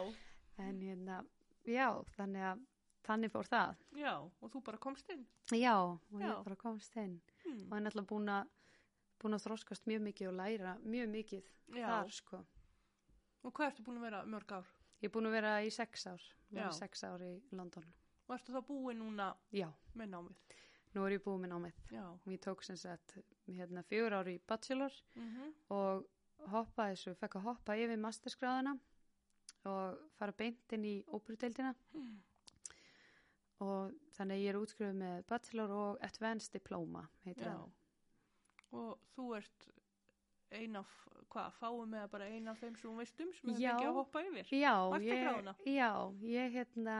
B: en hérna, já, þannig að þannig fór það
A: já, og þú bara komst inn.
B: já, og
A: Já.
B: ég bara komst inn
A: Mm.
B: og er náttúrulega búin að búin að þroskast mjög mikið og læra mjög mikið þar sko.
A: og hvað ertu búin að vera mörg ár?
B: Ég er búin að vera í sex ár, sex ár í London.
A: Og ertu þá búin núna
B: Já,
A: með námið?
B: nú er ég búin með námið.
A: Já,
B: Ég tók sem sagt hérna fjögur ár í bachelor
A: mm
B: og hoppaði svo, fekk að hoppa yfir masterskráðuna og fara beint inn í óperudeildina
A: Mm.
B: og þannig ég er útskrifuð með bachelor og advanced diploma heitir það
A: Og þú ert ein af, hvað, fáum með bara ein af þeim sem þú veist um sem
B: Já.
A: ekki að hoppa yfir.
B: Já, ég, já, ég hérna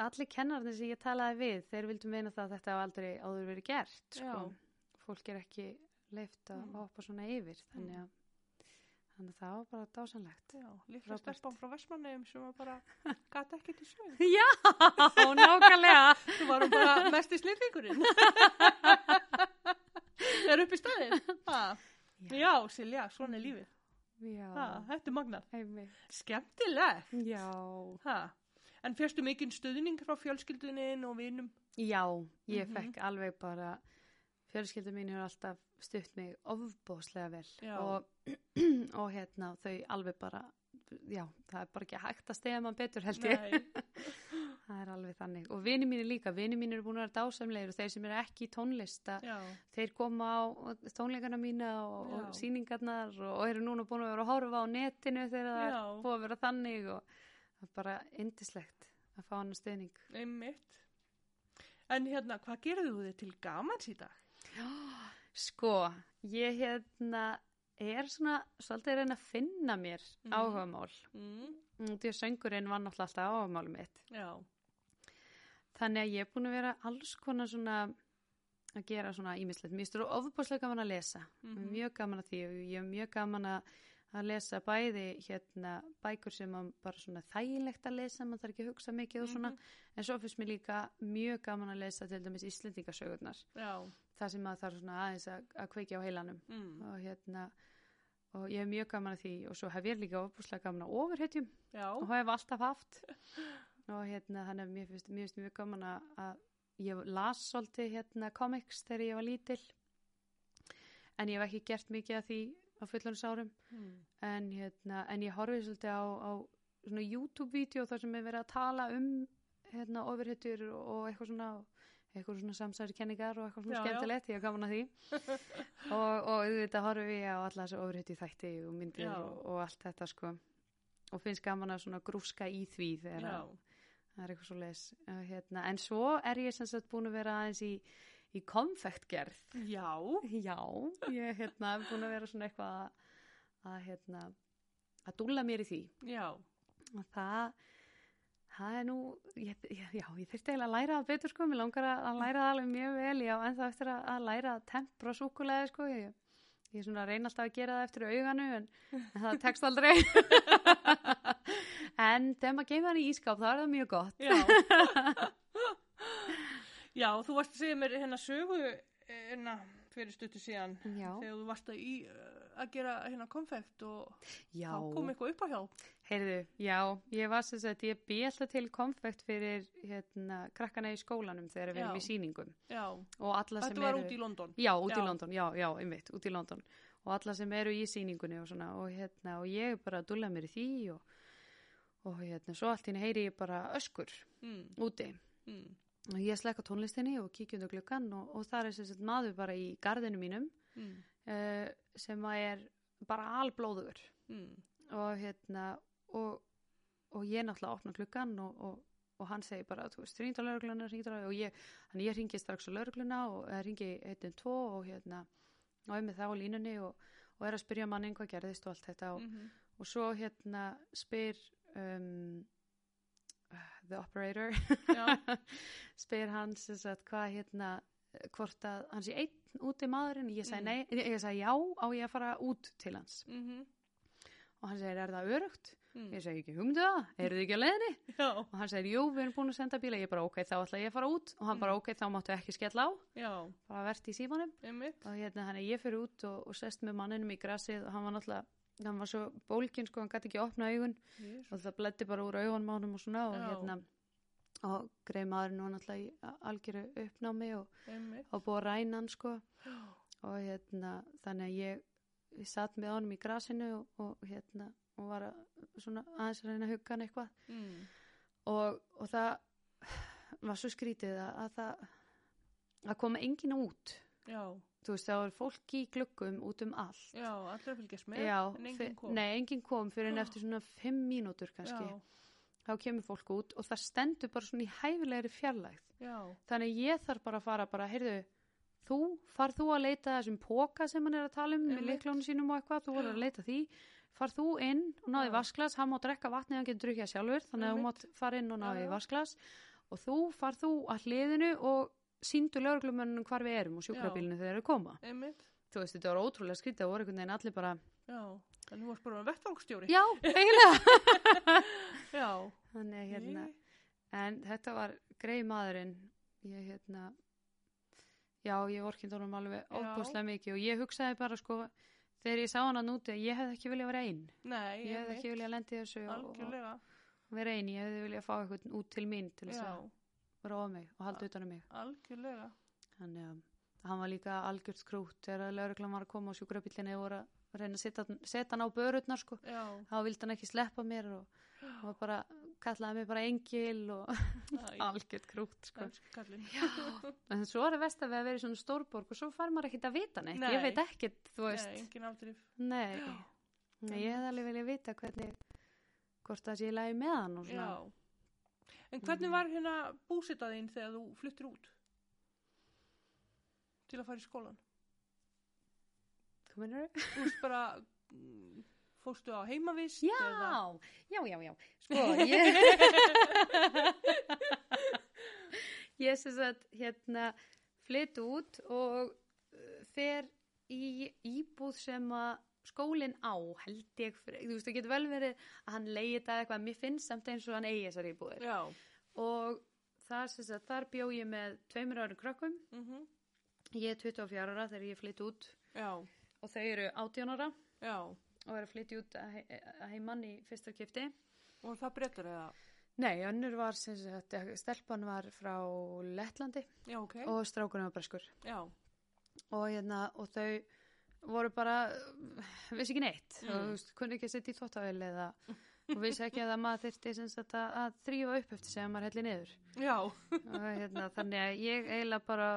B: allir kennarnir sem ég talaði við þeir vildu meina það að þetta hafa aldrei áður verið gert sko.
A: Já.
B: fólk er ekki leift að
A: Mm.
B: hoppa svona yfir þannig að, þannig að það var bara dásanlegt
A: Já, líka
B: Frábært.
A: stelpan frá Vestmanneum sem var bara, gata ekki til sög.
B: Já, nákvæmlega
A: Þú varum bara mest í snillingurinn. Það er upp í staðin. Ha. Já, Silja, svona er lífið.
B: Já,
A: Ha, þetta er
B: einmitt.
A: Skemmtilegt.
B: Já,
A: Ha. En fyrstu mikinn stuðning frá fjölskylduninn og vinum?
B: já, ég
A: Mhm.
B: fekk alveg bara fjölskyldu mín hefur alltaf stutt mig ofbóðslega vel og, og hérna þau alveg bara já, það er bara ekki hægt að stegja mann betur held ég það er alveg þannig og vini mín er líka, vini mín eru búin að vera dásamlegir og þeir sem eru ekki í tónlista
A: Já,
B: þeir koma á tónleikana mína og, og
A: Já.
B: sýningarnar og, og eru núna búin að vera að horfa á netinu þegar það er
A: Já.
B: búin að vera þannig og það er bara indislegt að fá hann stuðning
A: einmitt. En hérna, hvað gerðu þið til gamans í dag?
B: Sko, ég hérna er svona svolítið að reyna að finna mér
A: Mhm.
B: áhugamál.
A: Mm.
B: Mm, Því að söngurinn var náttúrulega alltaf áhugamálum mitt.
A: Já,
B: Þannig að ég er búin að vera alls konar svona að gera svona ímislegt. Mér stóru ofubáslega gaman að lesa.
A: Mhm.
B: Mjög gaman að því og ég er mjög gaman að að lesa bæði hérna bækur sem bara svona þægilegt að lesa, mann þarf ekki að hugsa mikið og svona,
A: Mhm.
B: en svo finnst mér líka mjög gaman að lesa til dæmis Íslendingasögurnar
A: já,
B: það sem að það er svona aðeins að, að kveikja á heilanum.
A: Mm.
B: og hérna og ég hef mjög gaman að því og svo hef ég líka ofbúslega gaman að ofurhetjum. Og hef alltaf haft. Og hérna þannig að mér finnst, finnst mjög gaman að, að ég las svolítið hérna comics þegar ég var lítil. En ég hef ekki gert mikið af því á fullanisárum
A: mm.
B: en hérna en ég horfið svolítið á, á svona YouTube-vídeó þar sem er verið að tala um hérna ofurhetjur og, og eitthvað svona eitthvað svona samsæri kenningar og eitthvað svona
A: Já, já.
B: skemmtilegt, ég hef gaman að því. Og, og auðvitað horfum við á alla þessu ofurhetju þætti og myndir
A: Já.
B: og, og allt þetta sko. Og finnst gaman að svona grúska í því þegar
A: já,
B: að- það er eitthvað svo les hérna, en svo er ég sem sagt búin að vera aðeins í, í konfektgerð
A: já,
B: já, ég hérna, er búin að vera svona eitthvað að, að hérna að dúlla mér í því.
A: Já,
B: og það það er nú, ég, já, ég þurfti eiginlega að læra það betur sko, mér langar að, læra það alveg mjög vel, já, en það eftir að, læra tempra súkulega sko, ég, ég er svona að reyna alltaf að gera það eftir auganu en, en það tekst aldrei. En þegar maður geymir hann í ískáp þá er það mjög gott.
A: Já. já, þú varst að segja mér hérna sögu hérna fyrir stuttu síðan.
B: Já,
A: þegar þú varst að, í, uh, að gera hérna konfekt og
B: já,
A: þá kom eitthvað upp á hjá.
B: Heyrðu, já ég var sem sagt, ég alltaf til konfekt fyrir hérna, krakkana í skólanum þegar við erum í sýningum.
A: Já, þetta var út í London.
B: Já, út í
A: Já.
B: London, já, já, einmitt, út í London. Og alla sem eru í sýningunni og svona og hérna, og ég bara dulla mér í því og, og hérna, svo allt hérna heyri ég bara öskur
A: Mm,
B: úti.
A: Mm,
B: og ég slekka tónlistinni og kíkjum á gluggan og, og það er sem sagt maður bara í gardinu mínum
A: mm,
B: uh, sem að er bara alblóður
A: mm,
B: og hérna og, og ég náttúrulega opna gluggan og, og, og hann segir bara, þú veist, ringd á laurugluna og ég, ég ringi strax á laurugluna og ringi 112 og hérna og er með það á línunni og, og er að spyrja mannin hvað gerðist og allt þetta og,
A: mhm,
B: og svo hérna spyr um, the operator spyr sem sagt hvað hérna hvort að hann sé einn út í maðurinn ég sagði
A: Mm.
B: nei, ég sagði já á ég að fara út til hans.
A: Mhm,
B: og hann segir er það örugt
A: mm.
B: ég segi ekki humdu það, eru þið ekki að leiðinni?
A: Já,
B: og hann segir jú við erum búin að senda bíla. Ég bara ok þá ætla ég að fara út. Og hann bara
A: Mm.
B: ok þá máttu ekki skella á.
A: Já,
B: bara verðt í símanum.
A: Einmitt.
B: og hérna hann er ég fyrir út og, og sest með manninum í grassið og hann var náttúrulega hann var svo bólgin sko, hann gæti ekki opna augun.
A: Jesús.
B: og það bleddi bara úr augunum á honum og svona. Og
A: Já.
B: hérna og greið maðurinn var náttúrulega í algjöru uppnámi og, og búið að ræna hann sko. Og hérna þannig að ég, ég satt með honum í grassinu og, og hérna og var að, svona aðeins að reyna að hugga hann eitthvað.
A: Mm,
B: og, og það var svo skrítið að, að það að koma enginn út.
A: Já,
B: þú veist það var fólk í gluggum út um allt.
A: Já, allir að fylgjast með,
B: Já,
A: en enginn
B: fyr-
A: kom.
B: nei, enginn kom fyrir en
A: Oh.
B: eftir svona fimm mínútur kannski.
A: Já,
B: þá kemur fólk út og það stendur bara svona í hæfilegri fjarlægð.
A: Já.
B: þannig ég þarf bara að fara bara, heyrðu þú, far þú að leita þessum póka sem hann er að tala um með
A: Einmitt.
B: leiklónu sínum og eitthvað, þú voru að leita því far þú inn og náði
A: Já.
B: vasklas hann má drekka vatni, hann getur drukkið sjálfur þannig að þú mátt fara inn og
A: Já, já.
B: vasklas og þú far þú að hliðinu og síndu lögreglumönnum hvar við erum og sjúkrabílinu þegar þeir eru að koma
A: Einmitt.
B: þú veist, þetta var ótrúlega skrítið og voru einhvern veginn allir bara,
A: Já. En þú varst bara vettvangsstjóri.
B: já, eiginlega
A: Já.
B: þannig að hérna. En þetta var greið maðurinn, ég hérna, já, ég vorkind honum alveg óbúslega mikið og ég hugsaði bara sko, þegar ég sá hann að núti, ég hefði ekki viljað vera einn.
A: Nei,
B: Ég hefði ekki viljað lendi þessu
A: Algjörlega.
B: og vera einn, ég hefði viljað fá eitthvað út til mín til þess að róa mig og halda utan um mig.
A: Algjörlega.
B: Þannig að hann var líka algjört skrút þegar lauruglan var að koma á sjúkrabílinni og að reyna að setja, hann á börurnar sko. Þá vildi hann ekki sleppa mér og, og bara kallaði mig bara engil og algjört krút sko. En svo er það vest að við að vera í svona stórborg og svo far maður ekkert að vita neitt.
A: Nei.
B: Ég veit ekkert, þú veist.
A: Nei, engin afdrif.
B: Nei. Nei, ég hefði alveg viljað vita hvernig, hvort það sé í lagi með hann og svona.
A: Já. En hvernig
B: Mhm.
A: var hérna búsitaðinn þegar þú fluttir út? Til að fara í skólan?
B: Hvað mennur þau?
A: Þú veist bara, mm, fórstu á heimavist?
B: Já,
A: eða-
B: já, já, já. Sko, ég... ég sem sagt, hérna, flytt út og uh, fer í íbúð sem að skólinn á, held ég, þú veist, það getur vel verið að hann leiði þetta eitthvað, mér finnst samt eins og hann eigi þessar íbúðir.
A: Já.
B: og þar, sem sagt, þar bjó ég með tveimur árum krökkum
A: Mm
B: ég er 24 ára þegar ég flytti út
A: Já.
B: og þau eru 18 ára
A: Já.
B: Og er að flytja út að, he að heimann í fyrsta kipti
A: Og það breytar eða?
B: nei, önnur var sem sagt, stelpan var frá Lettlandi
A: Já, ok.
B: og strákunum var breskur
A: Já.
B: og, hérna, og þau voru bara vissi ekki neitt
A: Mm.
B: og kunni ekki að setja í þvóttavél eða og vissi ekki að maður þyrfti sem sagt, að, að þrýfa upp eftir að maður helli niður
A: Já.
B: og hérna, þannig að ég eiginlega bara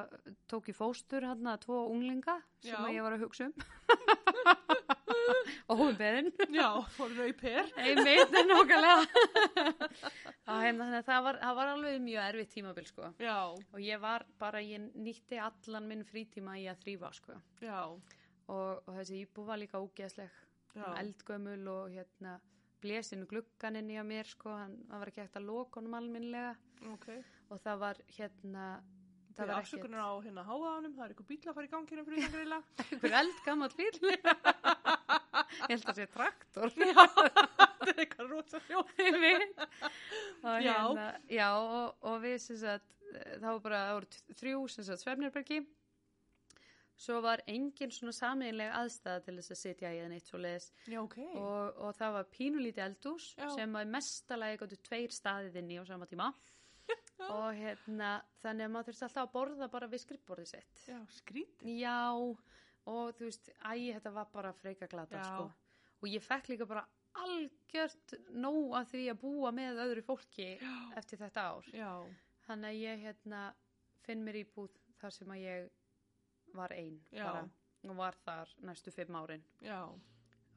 B: tók í fóstur hann að tvo unglinga sem ég var að hugsa um og hún beðin
A: Já, fór þau í per.
B: einmitt en okkarlega og hérna, þannig að það var, það var alveg mjög erfitt tímabil sko.
A: Já.
B: og ég var bara, ég nýtti allan minn frítíma í að þrýfa sko. Og, og þessi íbú var líka ógeðsleg. Eldgömul og hérna blesinu gluggan inn í að mér sko, hann, var ekki hægt að loka honum alminlega
A: Ok.
B: og það var hérna
A: Það er
B: var
A: afsökunar á hérna háðanum, það er eitthvað bíl að fara í ganginu fyrir það greila.
B: einhver eldgammal bíl ég held að sé traktor
A: Já, þetta er eitthvað rosa
B: og,
A: Já.
B: hérna, já og, og við sagt það var bara, það voru þrjú svefnirbergi svo var engin svona samiðinleg aðstæða til þess að sitja í eða neitt svo leiðis
A: Já, ok.
B: og, og það var pínulítið eldús
A: Já.
B: sem að mestalagi gáttu tveir staðið inn í á sama tíma og hérna þannig að maður þurfti alltaf að borða bara við skrippborðið sitt
A: Já, skrítið.
B: Já, og þú veist, æ, þetta var bara freika glata, sko. Og ég fekk líka bara algjört nóg að því að búa með öðru fólki
A: Já.
B: eftir þetta ár.
A: Já.
B: Þannig að ég, hérna, finn mér íbúð þar sem að ég var ein,
A: Já.
B: bara, og var þar næstu fimm árin.
A: Já.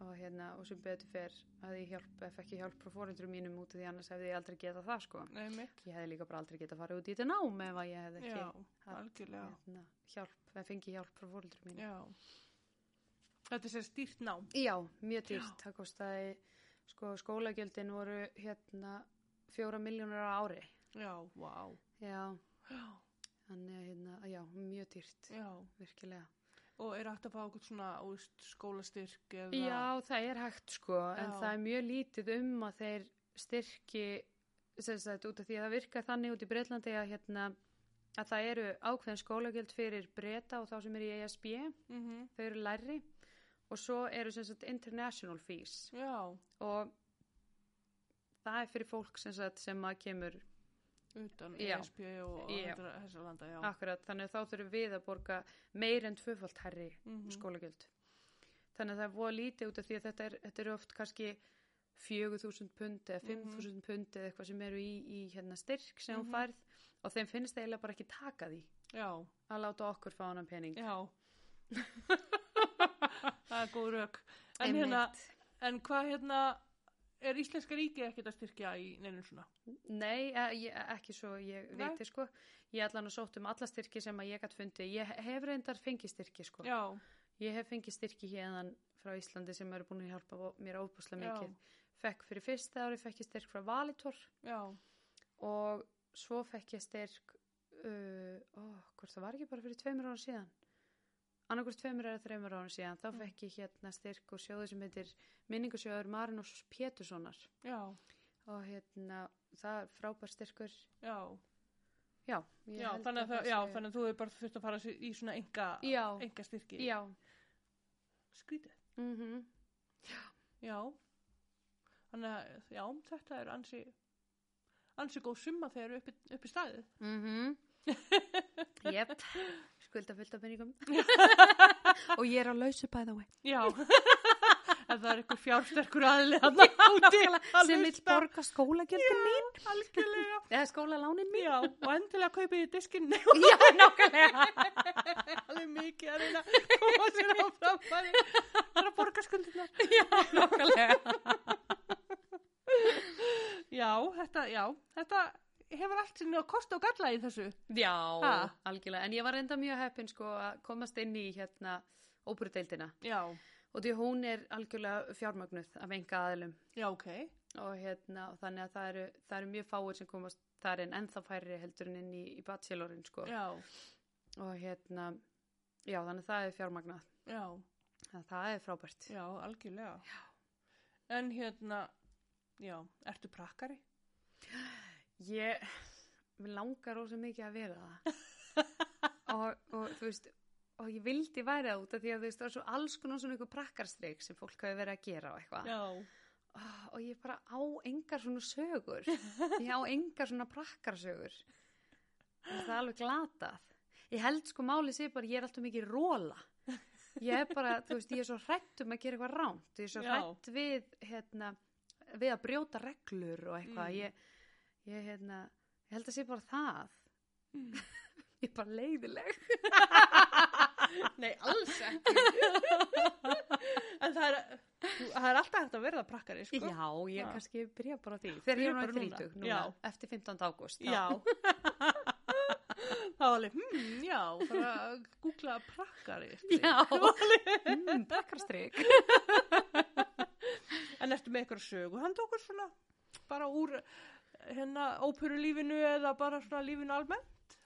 B: Og hérna, og sem betur fer að ég hjálp, ef ekki hjálp frá fórundrum mínum út af því annars hefði ég aldrei getað það, sko.
A: Nei.
B: Ég hefði líka bara aldrei getað farið út í þetta nám ef að ég hefði ekki
A: Já,
B: haft, hérna, hjálp, eða fengið hjálp frá fórundrum mínum.
A: Já. Þetta er sér stýrt nám.
B: Já, mjög dýrt. Það kostaði, sko, skólagjöldin voru hérna fjóra miljónur á ári.
A: Já, vá.
B: Já,
A: Já.
B: þannig að hérna, já, mjög dýrt,
A: Já.
B: virkilega.
A: Og er hægt að fá okkur svona, úst, skólastyrk eða...
B: Já, það er hægt, sko, en
A: Já.
B: það er mjög lítið um að þeir styrki, sem sagt, út af því að það virkar þannig út í Breitlandi að hérna, að það eru ákveðin skólagjöld fyrir breyta og þá sem er í ESB,
A: Mm
B: þau eru læri og svo eru sem sagt international fees
A: Já,
B: og það er fyrir fólk sem, sagt, sem að kemur
A: utan
B: Já.
A: ESP og
B: Já.
A: þetta- þessa landa,
B: akkurat, þannig að þá þurfum við að borga meir en tvöfalt herri
A: Mhm.
B: skólagjöld þannig að það er voða lítið út af því að þetta er, þetta er oft kannski 4.000 pund eða 5.000 pund eða eitthvað sem eru í, í hérna styrk sem hún
A: Mhm.
B: færð og þeim finnst það eiginlega bara ekki taka því
A: Já,
B: að láta okkur fá hann pening
A: já. það er góð rauk. En hérna, en hvað hérna, er Íslenska ríkið ekkert að styrkja í neynum svona?
B: Nei, e, ég, ekki svo ég
A: Nei.
B: veiti sko. Ég hann að sótt um alla styrki sem að ég gætt fundi. Ég hef reyndar fengið styrki sko.
A: Já,
B: Ég hef fengið styrki hérðan frá Íslandi sem eru búin að hjálpa mér óbúslega mikið. Fekk fyrir fyrsta ári, fekk ég styrk frá Valitor
A: já,
B: og svo fekk ég styrk, uh, ó, hvort það var ekki bara fyrir tveimur ára síðan. Annarkvort tveimur eða þreimur ára síðan, þá
A: Mm.
B: fekk ég hérna styrk og sjóðu sem heitir minningasjóður Marinus Péturssonar
A: já,
B: og hérna, það er frábær styrkur.
A: já,
B: Já,
A: já, þannig að, það já, þannig að þú hefur bara þurft að fara í svona enga, enga styrki.
B: já,
A: Skrítið.
B: mhm.
A: Já, þannig að, já, þetta er ansi, ansi góð summa þegar upp, upp í staðið.
B: Mhm. Jep, skulda fullt af penningum. og ég er á lausu by the way.
A: Já, en það er eitthvað fjársterkur aðlið hann úti að
B: Sem vil borga skólagjöldum mín.
A: Algjörlega.
B: Eða skólalánin mín.
A: Já, og endilega kaupið í diskinn
B: Já, nákvæmlega.
A: alveg mikið að reyna koma sér á framfæri. Það er að borga skuldirna.
B: Já, nákvæmlega.
A: Já, þetta, já, þetta hefur allt sinni að kosta og galla í þessu.
B: Já,
A: Ha?
B: algjörlega. En ég var enda mjög heppin sko að komast inn í hérna óperudeildina.
A: Já,
B: Og því hún er algjörlega fjármagnuð af enga aðilum.
A: já, ok.
B: Og hérna, og þannig að það eru, það eru mjög fáir sem komast þar inn ennþá færri heldur en inn í, í bachelorin sko.
A: Já,
B: Og hérna, já þannig að það er fjármagnað.
A: já,
B: Það, það er frábært.
A: já, algjörlega. Já. En hérna, já, ertu prakkari?
B: Ég, mér langar ósað mikið að vera það. og, og þú veist, og ég vildi væri það út af því að þú veist, það er svo alls konar svona ykkur prakkarstrik sem fólk hafi verið að gera og eitthvað.
A: Já,
B: Ah, Og ég bara á engar svona sögur. Ég á engar svona prakkarsögur. Og það er alveg glatað. Ég held sko máli sé bara, ég er alltaf mikið róla. Ég er bara, þú veist, ég er svo hrætt um að gera eitthvað ránt. Ég er svo hrætt við, hérna, við að brjóta reglur og eitthvað.
A: Mm.
B: Ég, ég, hérna, ég held að sé bara það.
A: Mm.
B: Ég er bara leiðileg.
A: Nei, alls ekki. en það er, það er alltaf hægt að verða prakkari, sko.
B: Já, ég
A: Já.
B: kannski byrja bara því. Þegar ég er
A: bara
B: náttúrulega
A: núna.
B: eftir 15. ágúst.
A: Já. Það var alveg, hmm, já, fara að googla prakkari.
B: Já, mm, prakkarstrik.
A: En ertu með eitthvað sögu? Hann tókur svona bara úr hérna óperulífinu eða bara svona lífinu almennt?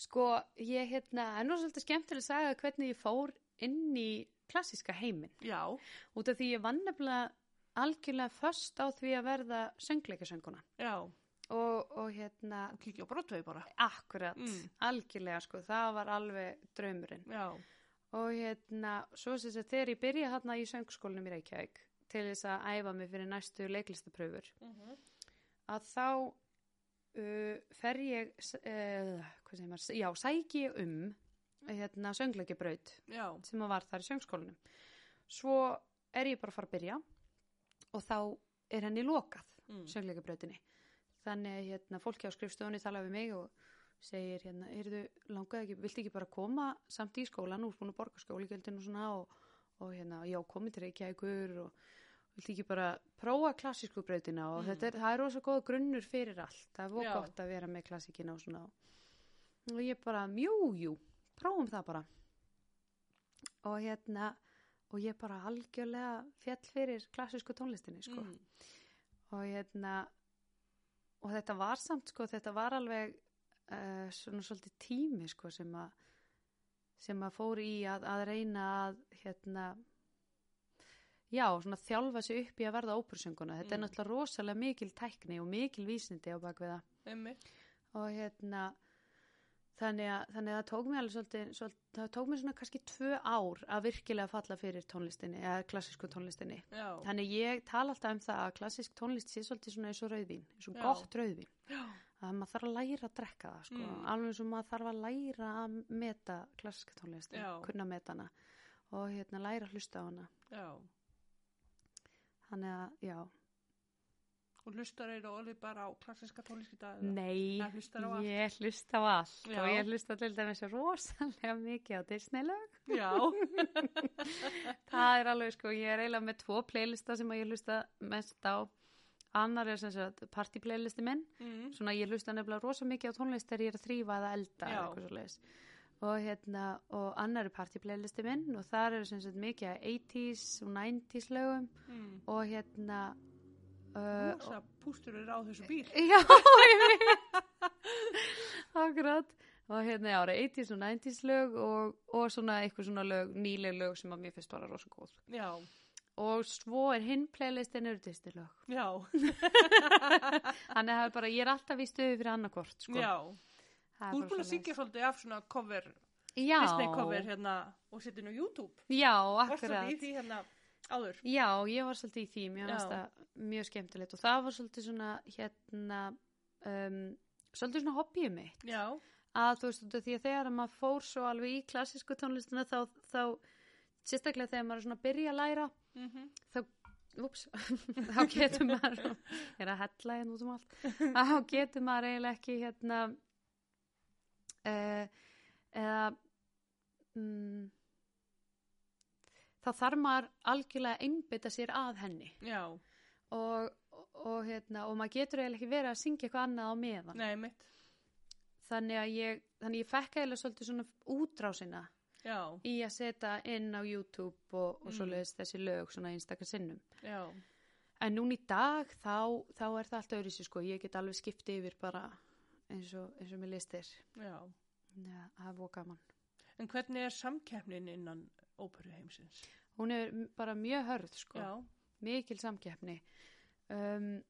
B: Sko, ég hérna, er nú svolítið skemmtilega að sagða hvernig ég fór inn í klassíska heiminn.
A: Já,
B: Út af því ég vann nefnilega algjörlega först á því að verða söngleikasönguna.
A: já,
B: Og, og hérna,
A: kíkja á brotvegi bara.
B: akkurat,
A: Mm.
B: algjörlega, sko, það var alveg draumurinn.
A: Já,
B: Og hérna, svo sem þess að þegar ég byrja hérna í söngskólinum í Reykjavík til þess að æfa mig fyrir næstu leiklistapröfur, að þá uh, fer ég, uh, maður, já, sæki ég um hérna söngleikjabraut
A: já,
B: sem að var þar í söngskólanum. Svo er ég bara að fara að byrja og þá er henni lokað,
A: mm.
B: söngleikabrautinni. Þannig að hérna, fólki á skrifstofunni tala við mig og segir hérna, heyrðu, langaði ekki, viltu ekki bara koma samt í skólan, úr búin að borga skólagjöldin og svona og, og hérna, já, komið til Reykjavíkur og viltu ekki bara prófa klassísku brautina og
A: Mm.
B: þetta er, það er rosa góða grunnur fyrir allt. Það er voru gott að vera með klassíkina og svona. Og ég bara, jú, jú, prófum það bara. Og hérna, og ég bara algjörlega fjall fyrir klassísku tónlistinni, sko
A: Mm.
B: og hérna og þetta var samt sko, þetta var alveg uh, svona svolítið tími sko sem að sem að fór í að, að reyna að hérna já, svona þjálfa sig upp í að verða ópersönguna, þetta er
A: Mm.
B: náttúrulega rosalega mikil tækni og mikil vísindi á bakvið það
A: Einmitt.
B: og hérna þannig að, þannig að það tók mig alveg svolítið, svolítið það tók mig svona kannski tvö ár að virkilega falla fyrir tónlistinni eða klassísku tónlistinni
A: Já,
B: Þannig ég tala alltaf um það að klassísk tónlist sé svolítið svona eins og rauðvín, eins og gott rauðvín.
A: já,
B: Að maður þarf að læra að drekka það, sko.
A: Mm.
B: Alveg eins og maður þarf að læra að meta klassíska tónlist,
A: Já.
B: kunna meta hana og hérna læra að hlusta á hana.
A: já.
B: Þannig að, já,
A: Og hlustar eru alveg bara á klassiska tónlist í dag? eða?
B: nei,
A: Nei,
B: ég hlusta á allt
A: Já.
B: og ég hlusta til dæmis rosalega mikið á Disney-lög.
A: Já,
B: Það er alveg, sko, ég er eiginlega með tvo playlista sem að ég hlusta mest á annar er sem sagt partyplaylisti minn
A: Mm.
B: svona ég hlusta nefnilega rosa mikið á tónlist þegar ég er að þrýfa eða elda eða eitthvað svoleiðis. Og hérna og annar er partyplaylisti minn og þar er sem sagt mikið af 80s og 90s lögum
A: Mm.
B: og hérna uh,
A: Rosa pústur er á þessu bíl.
B: Já, ég veit Akkurat og hérna er 80s og 90s lög og, og svona eitthvað svona lög nýleg lög sem að mér finnst bara rosa góð
A: Já,
B: og svo er hinn playlistin eru distilög
A: já,
B: þannig að það er bara, ég er alltaf í stöðu fyrir annarkort sko.
A: já.
B: Er
A: Þú ert búin að syngja svolítið af svona cover,
B: já,
A: Disney cover hérna og setja á YouTube.
B: já,
A: Varst
B: akkurat
A: svolítið í því hérna áður?
B: Já, ég var svolítið í því, mér
A: Já.
B: fannst það mjög skemmtilegt og það var svolítið svona hérna um, svolítið svona hobbyið mitt.
A: Já,
B: að þú veist, því að þegar að maður fór svo alveg í klassísku tónlistina þá, þá sérstaklega þegar maður er svona að byrja að læra
A: mm
B: úps, þá getur maður ég er að hella hérna út um allt. Þá getur maður eiginlega ekki hérna eða mm, þá þarf maður algjörlega að einbytta sér að henni. Og, og, og, hérna, og maður getur eiginlega ekki verið að syngja eitthvað annað á meðan.
A: Nei
B: þannig að ég, þannig ég fekk eiginlega svolítið svona útrásina
A: já,
B: í að setja inn á YouTube og, og
A: Mm.
B: svoleiðis þessi lög svona einstakar sinnum.
A: Já,
B: En núna í dag þá, þá er það allt öðru sér sko, ég get alveg skipti yfir bara eins og, eins og mér listir.
A: já.
B: Ja, það er búið gaman.
A: En hvernig er samkeppnin innan óperuheimsins?
B: Hún er bara mjög hörð sko,
A: Já,
B: mikil samkeppni. Um,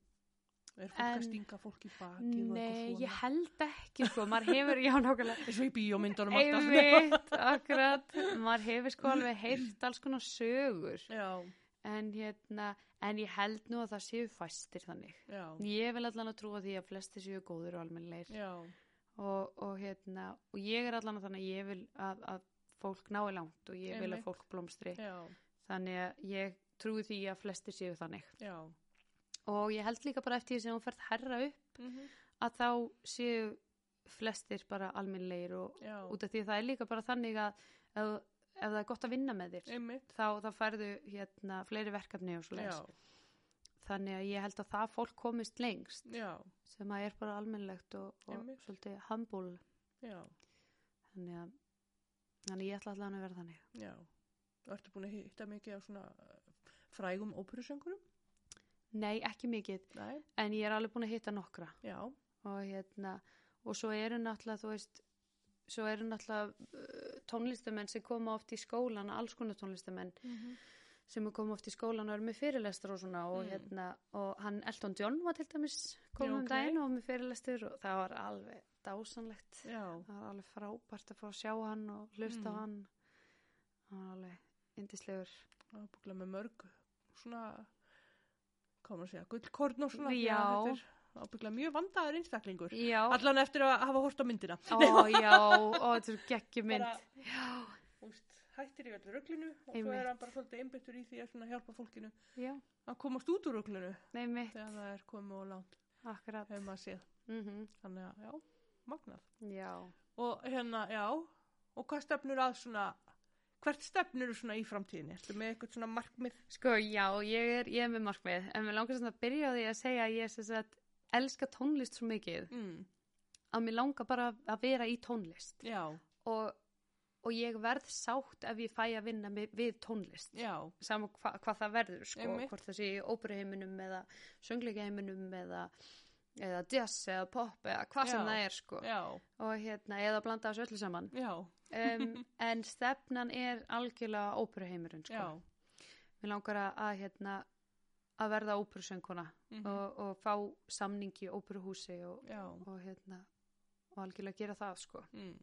A: er fólk að
B: En-
A: stinga fólk í bakið og
B: nei, ég held ekki sko, maður hefur, já nákvæmlega,
A: Eins og í bíómyndunum alltaf.
B: akkurat, maður hefur sko alveg heyrt alls konar sögur.
A: Já,
B: En hérna, en ég held nú að það séu fæstir þannig.
A: já,
B: Ég vil allan að trúa því að flesti séu góður og almennleir.
A: já,
B: og, og hérna og ég er allan að þannig að ég vil að, að fólk nái langt og ég vil
A: Einmitt.
B: að fólk blómstri
A: já,
B: þannig að ég trúi því að flestir séu þannig
A: já.
B: og ég held líka bara eftir því sem hún ferð herra upp
A: Mm
B: að þá séu flestir bara almennlegir og út af því að það er líka bara þannig að ef, ef það er gott að vinna með þér
A: einmitt.
B: þá, þá færðu hérna fleiri verkefni og svo
A: Já,
B: þannig að ég held að það fólk komist lengst
A: já,
B: sem að er bara almennlegt og, og svolítið humble.
A: Já,
B: þannig að þannig ég ætla allan að vera þannig.
A: Já. Og ertu búin að hitta mikið á svona uh, frægum óperusöngurum?
B: Nei, ekki mikið,
A: Nei,
B: en ég er alveg búin að hitta nokkra.
A: Já,
B: og hérna, og svo eru náttúrulega, þú veist, svo eru náttúrulega uh, tónlistamenn sem koma oft í skólan, alls konar tónlistamenn
A: mm
B: sem koma oft í skólan og eru með fyrirlestur og svona og
A: Mm.
B: hérna, og hann Elton John var til dæmis
A: Já,
B: komið um
A: ok.
B: daginn og var með fyrirlestur og það var alveg dásanlegt
A: já,
B: það var alveg frábært að fá að sjá hann og hlusta
A: Mm.
B: hann það var alveg indislegur
A: ábyggla með mörg svona, maður að segja, gullkorn og svona.
B: Já.
A: Er ábyggla mjög vandaður einstaklingur.
B: Já,
A: Allan eftir að hafa hort á myndina.
B: ó já, ó þetta er geggjumynd Já,
A: úst, hættir í öllu rugglinu og svo
B: Einmitt.
A: er hann bara svolítið einbyttur í því að hjálpa fólkinu
B: já,
A: að komast út úr rugglinu
B: nei mitt
A: þegar það er komið og langt
B: Akkurat. Mm
A: Þannig að, já, magnað.
B: Já.
A: Og hérna, já, og hvað stefnur að svona, hvert stefnur svona í framtíðinni? Ertu með eitthvað svona markmið?
B: Sko, já, ég er, ég er með markmið, en mér langar svona að byrja á því að segja að ég sem sagt elska tónlist svo mikið
A: Mm.
B: að mér langar bara að vera í tónlist
A: Já,
B: og, og ég verð sátt ef ég fæ að vinna með, við tónlist.
A: já,
B: Saman hva, hvað það verður, sko, hvort það sé í óperuheiminum eða söngleikaheiminum eða, eða jazz eða pop eða hvað sem það er, sko.
A: já,
B: Og hérna, eða blanda þessu öllu saman.
A: já,
B: Um, en stefnan er algjörlega óperuheimurinn, sko.
A: já.
B: Mér langar að hérna að verða óperusönguna
A: Mhm.
B: og, og fá samning í óperuhúsi og, og hérna og algjörlega gera það sko
A: mm.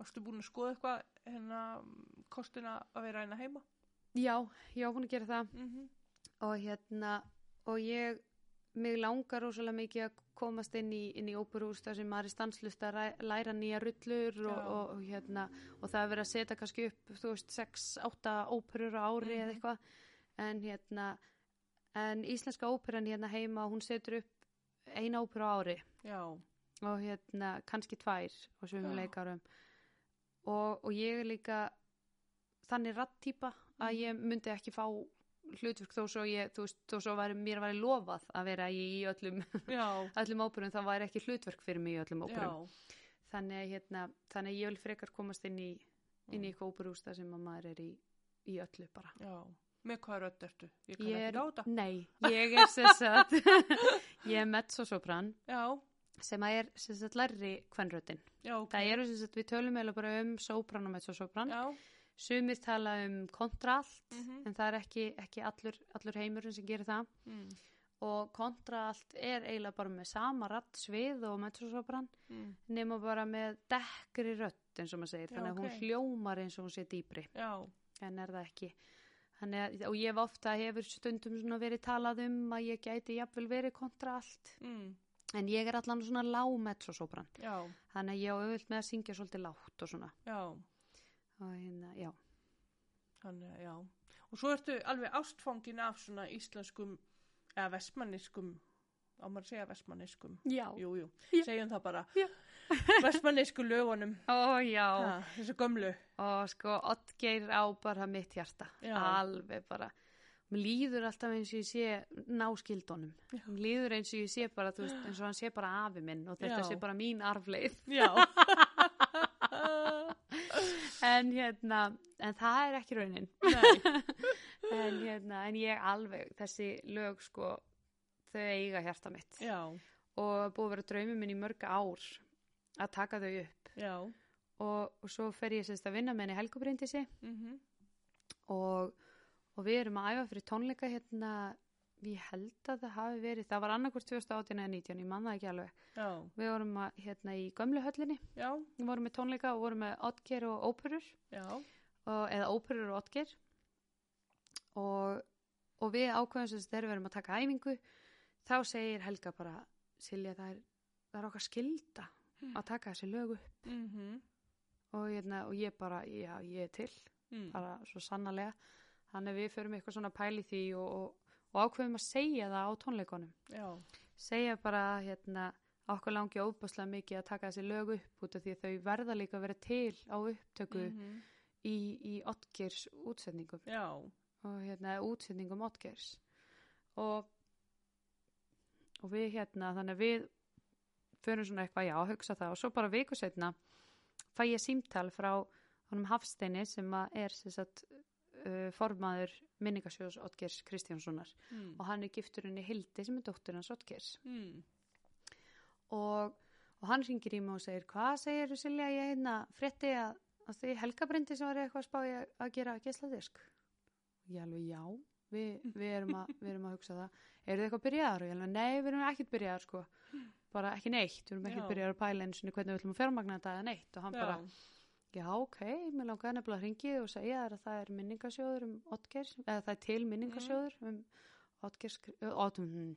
A: Varstu búin að skoða eitthvað hérna kostina að vera hérna heima?
B: já, ég á búin að gera það
A: Mm -hmm.
B: og hérna og ég, mig langar rosalega mikið að komast inn í, inn í óperuhús þar sem maður er stanslust að læra nýja rullur og, hérna og það er verið að setja kannski upp þú veist, 6-8 óperur á ári eða
A: Mhm.
B: eitthvað en hérna en íslenska óperan hérna heima hún setur upp eina óperu á ári
A: Já,
B: og hérna kannski tvær svömmum
A: Já.
B: leikarum og, og ég er líka þannig rattýpa að
A: Mhm.
B: ég myndi ekki fá hlutverk þó svo ég, þú veist, þó svo var mér var lofað að vera í, öllum,
A: Já,
B: öllum óperum, þá var ekki hlutverk fyrir mig í öllum
A: já,
B: óperum. Þannig, að, hérna, þannig ég vil frekar komast inn í, inn í eitthvað óperústa sem að maður er í, í öllu bara.
A: já. Með hvað rödd ertu? Ég kann
B: Ég
A: ekki
B: er,
A: gáta.
B: nei, ég er sagt, ég er mezzosopran sem að er sagt lærri kvenröddin.
A: já, ok.
B: Það eru sagt, við tölum eða bara um sopran og mezzosopran.
A: Já,
B: Sumir tala um kontralt,
A: mhm,
B: en það er ekki, ekki allur, allur heimurinn sem gerir það.
A: mm,
B: Og kontralt er eiginlega bara með sama ratt svið og mezzosopran,
A: mm,
B: nema bara með dekkri rödd, eins og maður segir.
A: Já,
B: Þannig að
A: ok.
B: hún hljómar eins og hún sé dýbri,
A: já,
B: en er það ekki. Að, og ég hef ofta hefur stundum svona verið talað um að ég gæti jafnvel verið kontralt,
A: mm,
B: en ég er allan svona lág mezzosopran.
A: já,
B: Þannig að ég á auðvöld með að syngja svolítið lágt og svona.
A: já,
B: Og hérna, já.
A: þannig að já. Og svo ertu alveg ástfangin af svona íslenskum, eða vestmanniskum, á maður að segja vestmanniskum.
B: Já.
A: Jú, segjum það bara.
B: Já.
A: Vestmannisku lögunum,
B: Ó, já.
A: ha, þessu gömlu.
B: Og sko, Oddgeir á bara mitt hjarta.
A: Já.
B: Alveg bara. Mér líður alltaf eins og ég sé náskildunum. Mér líður eins og ég sé bara, veist, eins og hann sé bara afi minn og þetta
A: Já.
B: sé bara mín arfleið.
A: Já.
B: En hérna, en það er ekki raunin. En hérna, en ég alveg, þessi lög sko, þau eiga hjarta mitt.
A: já,
B: Og búið að vera draumi minn í mörg ár að taka þau upp. Og, og svo fer ég sérst að vinna með henni Helgubrindisi
A: mhm,
B: og, og við erum að æfa fyrir tónleika hérna, ég held að það hafi verið, það var annarkvort 2018 eða 19, ég man það ekki alveg.
A: já,
B: Við vorum að, hérna í gömlu höllinni,
A: já,
B: við vorum með tónleika og vorum með Oddgeir og óperur, eða óperur og Oddgeir. Og, og við ákveðum sem þegar við erum að taka æfingu, þá segir Helga bara, Silja það er, það er okkar skilda að taka þessi lög upp.
A: Mhm,
B: og, hérna, og ég bara, já, ég er til.
A: mm,
B: bara svo sannarlega. Þannig við förum eitthvað svona pæli því og, og, og ákveðum að segja það á tónleikonum
A: já,
B: segja bara hérna okkur langi óbúslega mikið að taka þessi lög upp út af því að þau verða líka að vera til á upptöku
A: mhm,
B: í, í Oddgeirs útsetningum
A: já,
B: og hérna útsetningum Oddgeirs. Og og við hérna þannig að við förum svona eitthvað já hugsa það. Og svo bara viku setna fæ ég símtal frá honum Hafsteini sem er sem sagt, uh, formaður minningasjóðs Oddgeirs Kristjánssonar.
A: Mm,
B: og hann er giftur henni Hildi sem er dóttur hans Oddgeirs.
A: Mm,
B: og, og hann ringir í mig og segir hvað segir þú Silja ég hérna frétti að, að því Helgabrindi sem var eitthvað að spá ég að gera geisladisk? Og ég alveg já við, við, erum að, við erum að hugsa það. Eru þið eitthvað byrjaðar? Og ég alveg nei við erum ekkert byrjaðar sko bara ekki neitt, við erum
A: Já.
B: ekkert byrjaðar að pæla eins og hvernig við ætlum að fjármagna þetta eða neitt og hann
A: já,
B: bara já. Ok, mér langaði nefnilega að ringi og segja að það er minningasjóður um Oddgeirs, eða það er til minningasjóður um Oddgeirs, Odd, mm,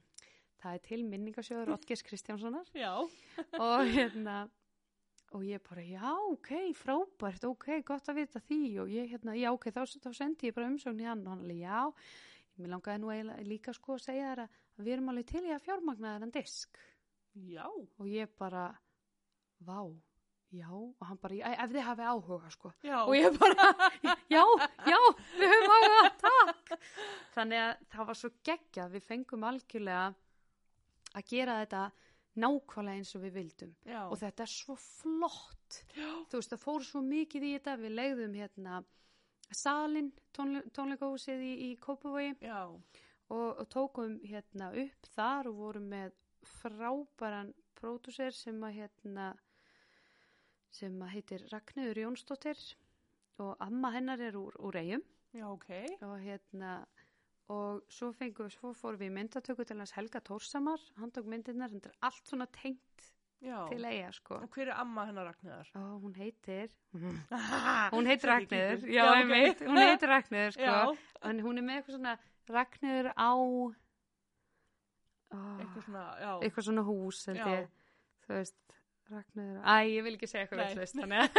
B: það er til minningasjóður Oddgeirs Kristjánssonar.
A: Já,
B: og hérna og ég bara, já, ok, frábært ok, gott að vita því. Og ég hérna, já, ok, þá, þá sendi ég bara umsögn í hann. Og hann alveg, já, mér langaði nú líka sko að segja þér að að við erum alveg til í að fjármagna þennan disk
A: já,
B: og ég bara, vá já, og hann bara, "Æ, ef þið hafi áhuga sko.
A: Já,
B: og ég bara, já, já, við höfum áhuga, takk. Þannig að það var svo geggjað. Við fengum algjörlega að gera þetta nákvæmlega eins og við vildum.
A: Já,
B: og þetta er svo flott.
A: Já,
B: þú veist það fór svo mikið í þetta. Við legðum hérna salin tónle tónleikahúsið í, í Kópavogi.
A: Já,
B: og, og tókum hérna upp þar og vorum með frábæran pródúser sem að hérna sem að heitir Ragnöður Jónsdóttir og amma hennar er úr, úr eigum
A: já, ok,
B: og hérna og svo fengum við, svo fórum við myndatöku til hans Helga Tórsamar, hann tók myndirnar þetta er allt svona tengt
A: já.
B: til eiga sko.
A: Og hver er amma hennar Ragnæðar?
B: og hún heitir
A: hún
B: heitir Ragnöður já,
A: já,
B: einmitt,
A: ok.
B: hún heitir Ragnöður sko. En hún er með eitthvað svona Ragnöður á oh,
A: eitthvað svona,
B: eitthvað svona hús held
A: Já.
B: ég, þú veist Ragnöður, æ, ég vil ekki segja eitthvað veitlust þannig að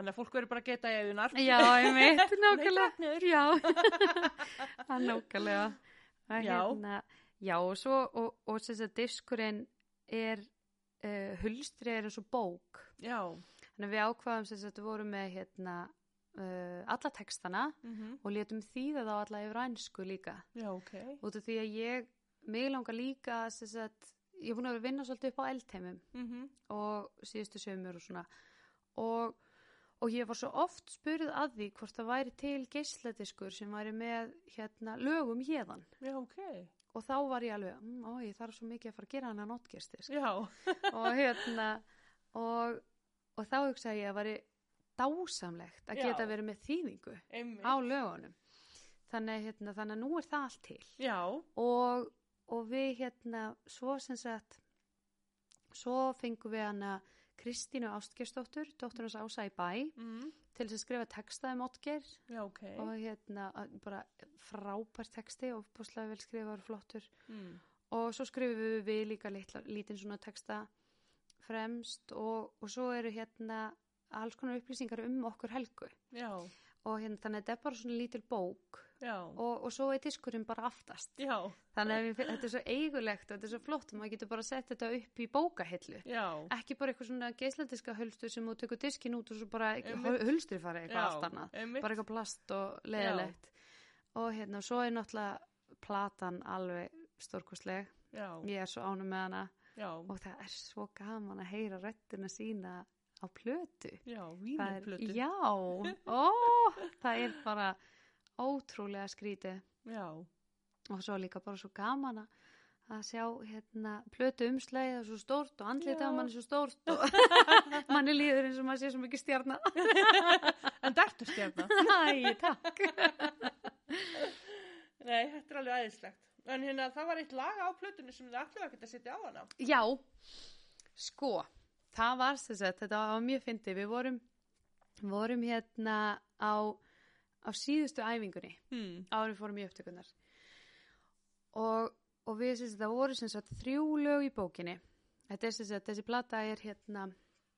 A: Þannig að fólk verður bara að geta eðunar.
B: já, ég veit, nákvæmlega. Já, það er nákvæmlega.
A: Já.
B: hérna, já, og svo og, og þess að diskurinn er uh, hulstri er eins og bók.
A: Já,
B: þannig að við ákvaðum sem þetta voru með hérna uh, alla textana
A: Mm
B: og létum þýða þá alla yfir ænsku líka
A: Já, ok.
B: út af því að ég, mig langar líka sagt, ég er búin að vera að vinna svolítið upp á eldheimum
A: Mm
B: og síðustu sömur og svona og, og ég var svo oft spurð að því hvort það væri til geisladiskur sem væri með hérna lögum hérðan
A: Já, ok.
B: og þá var ég alveg, mm, ó, ég þarf svo mikið að fara að gera hana notgestisk
A: Já.
B: og hérna og, og þá hugsaði ég að væri dásamlegt að
A: Já.
B: geta verið með þýðingu
A: Einmitt.
B: á lögunum þannig, hérna, þannig að nú er það allt til og, og við hérna svo sem sagt svo fengum við hana Kristínu Ástgersdóttur, dóttur hans Ása í bæ
A: Mm.
B: til þess að skrifa texta um Ottger
A: Já, ok.
B: og hérna bara frábær texti og búslega vel skrifaður flottur
A: Mm.
B: og svo skrifum við líka lítinn svona texta fremst og, og svo eru hérna alls konar upplýsingar um okkur helgu.
A: Já.
B: og hérna þannig að þetta er bara svona lítil bók. Og, og svo er diskurinn bara aftast.
A: Já.
B: þannig að við, þetta er svo eigulegt og þetta er svo flott og maður getur bara sett þetta upp í bókahillu
A: Já.
B: ekki bara eitthvað svona geislandiska hölstu sem þú tekur diskin út og svo bara hölstri fari eitthvað allt annað. bara eitthvað plast og leðilegt og hérna svo er náttúrulega platan alveg stórkostleg.
A: Já.
B: ég er svo ánum með hana.
A: Já.
B: og það er svo gaman að heyra röttina sína á plötu
A: Já.
B: Það er-
A: Vínirplötu.
B: já, ó, það er bara ótrúlega skrítið
A: Já.
B: og svo líka bara svo gaman að að sjá hérna plötu umslæðið og svo stórt og andlitið
A: Já.
B: á manni svo stórt og manni líður eins og maður sé svo mikið stjarnar
A: En dertu stjarnar.
B: Æ, takk
A: Nei, þetta er alveg æðislegt. En hérna, það var eitt lag á plötunni sem þið að geta að setja á hana.
B: Já, sko það var þess að þetta var mjög fyndið við vorum, vorum hérna á, á síðustu æfingunni
A: Hmm.
B: árum fórum í upptökunar og, og við syns að það voru syns að þrjú lög í bókinni þetta er syns að þessi plata er hérna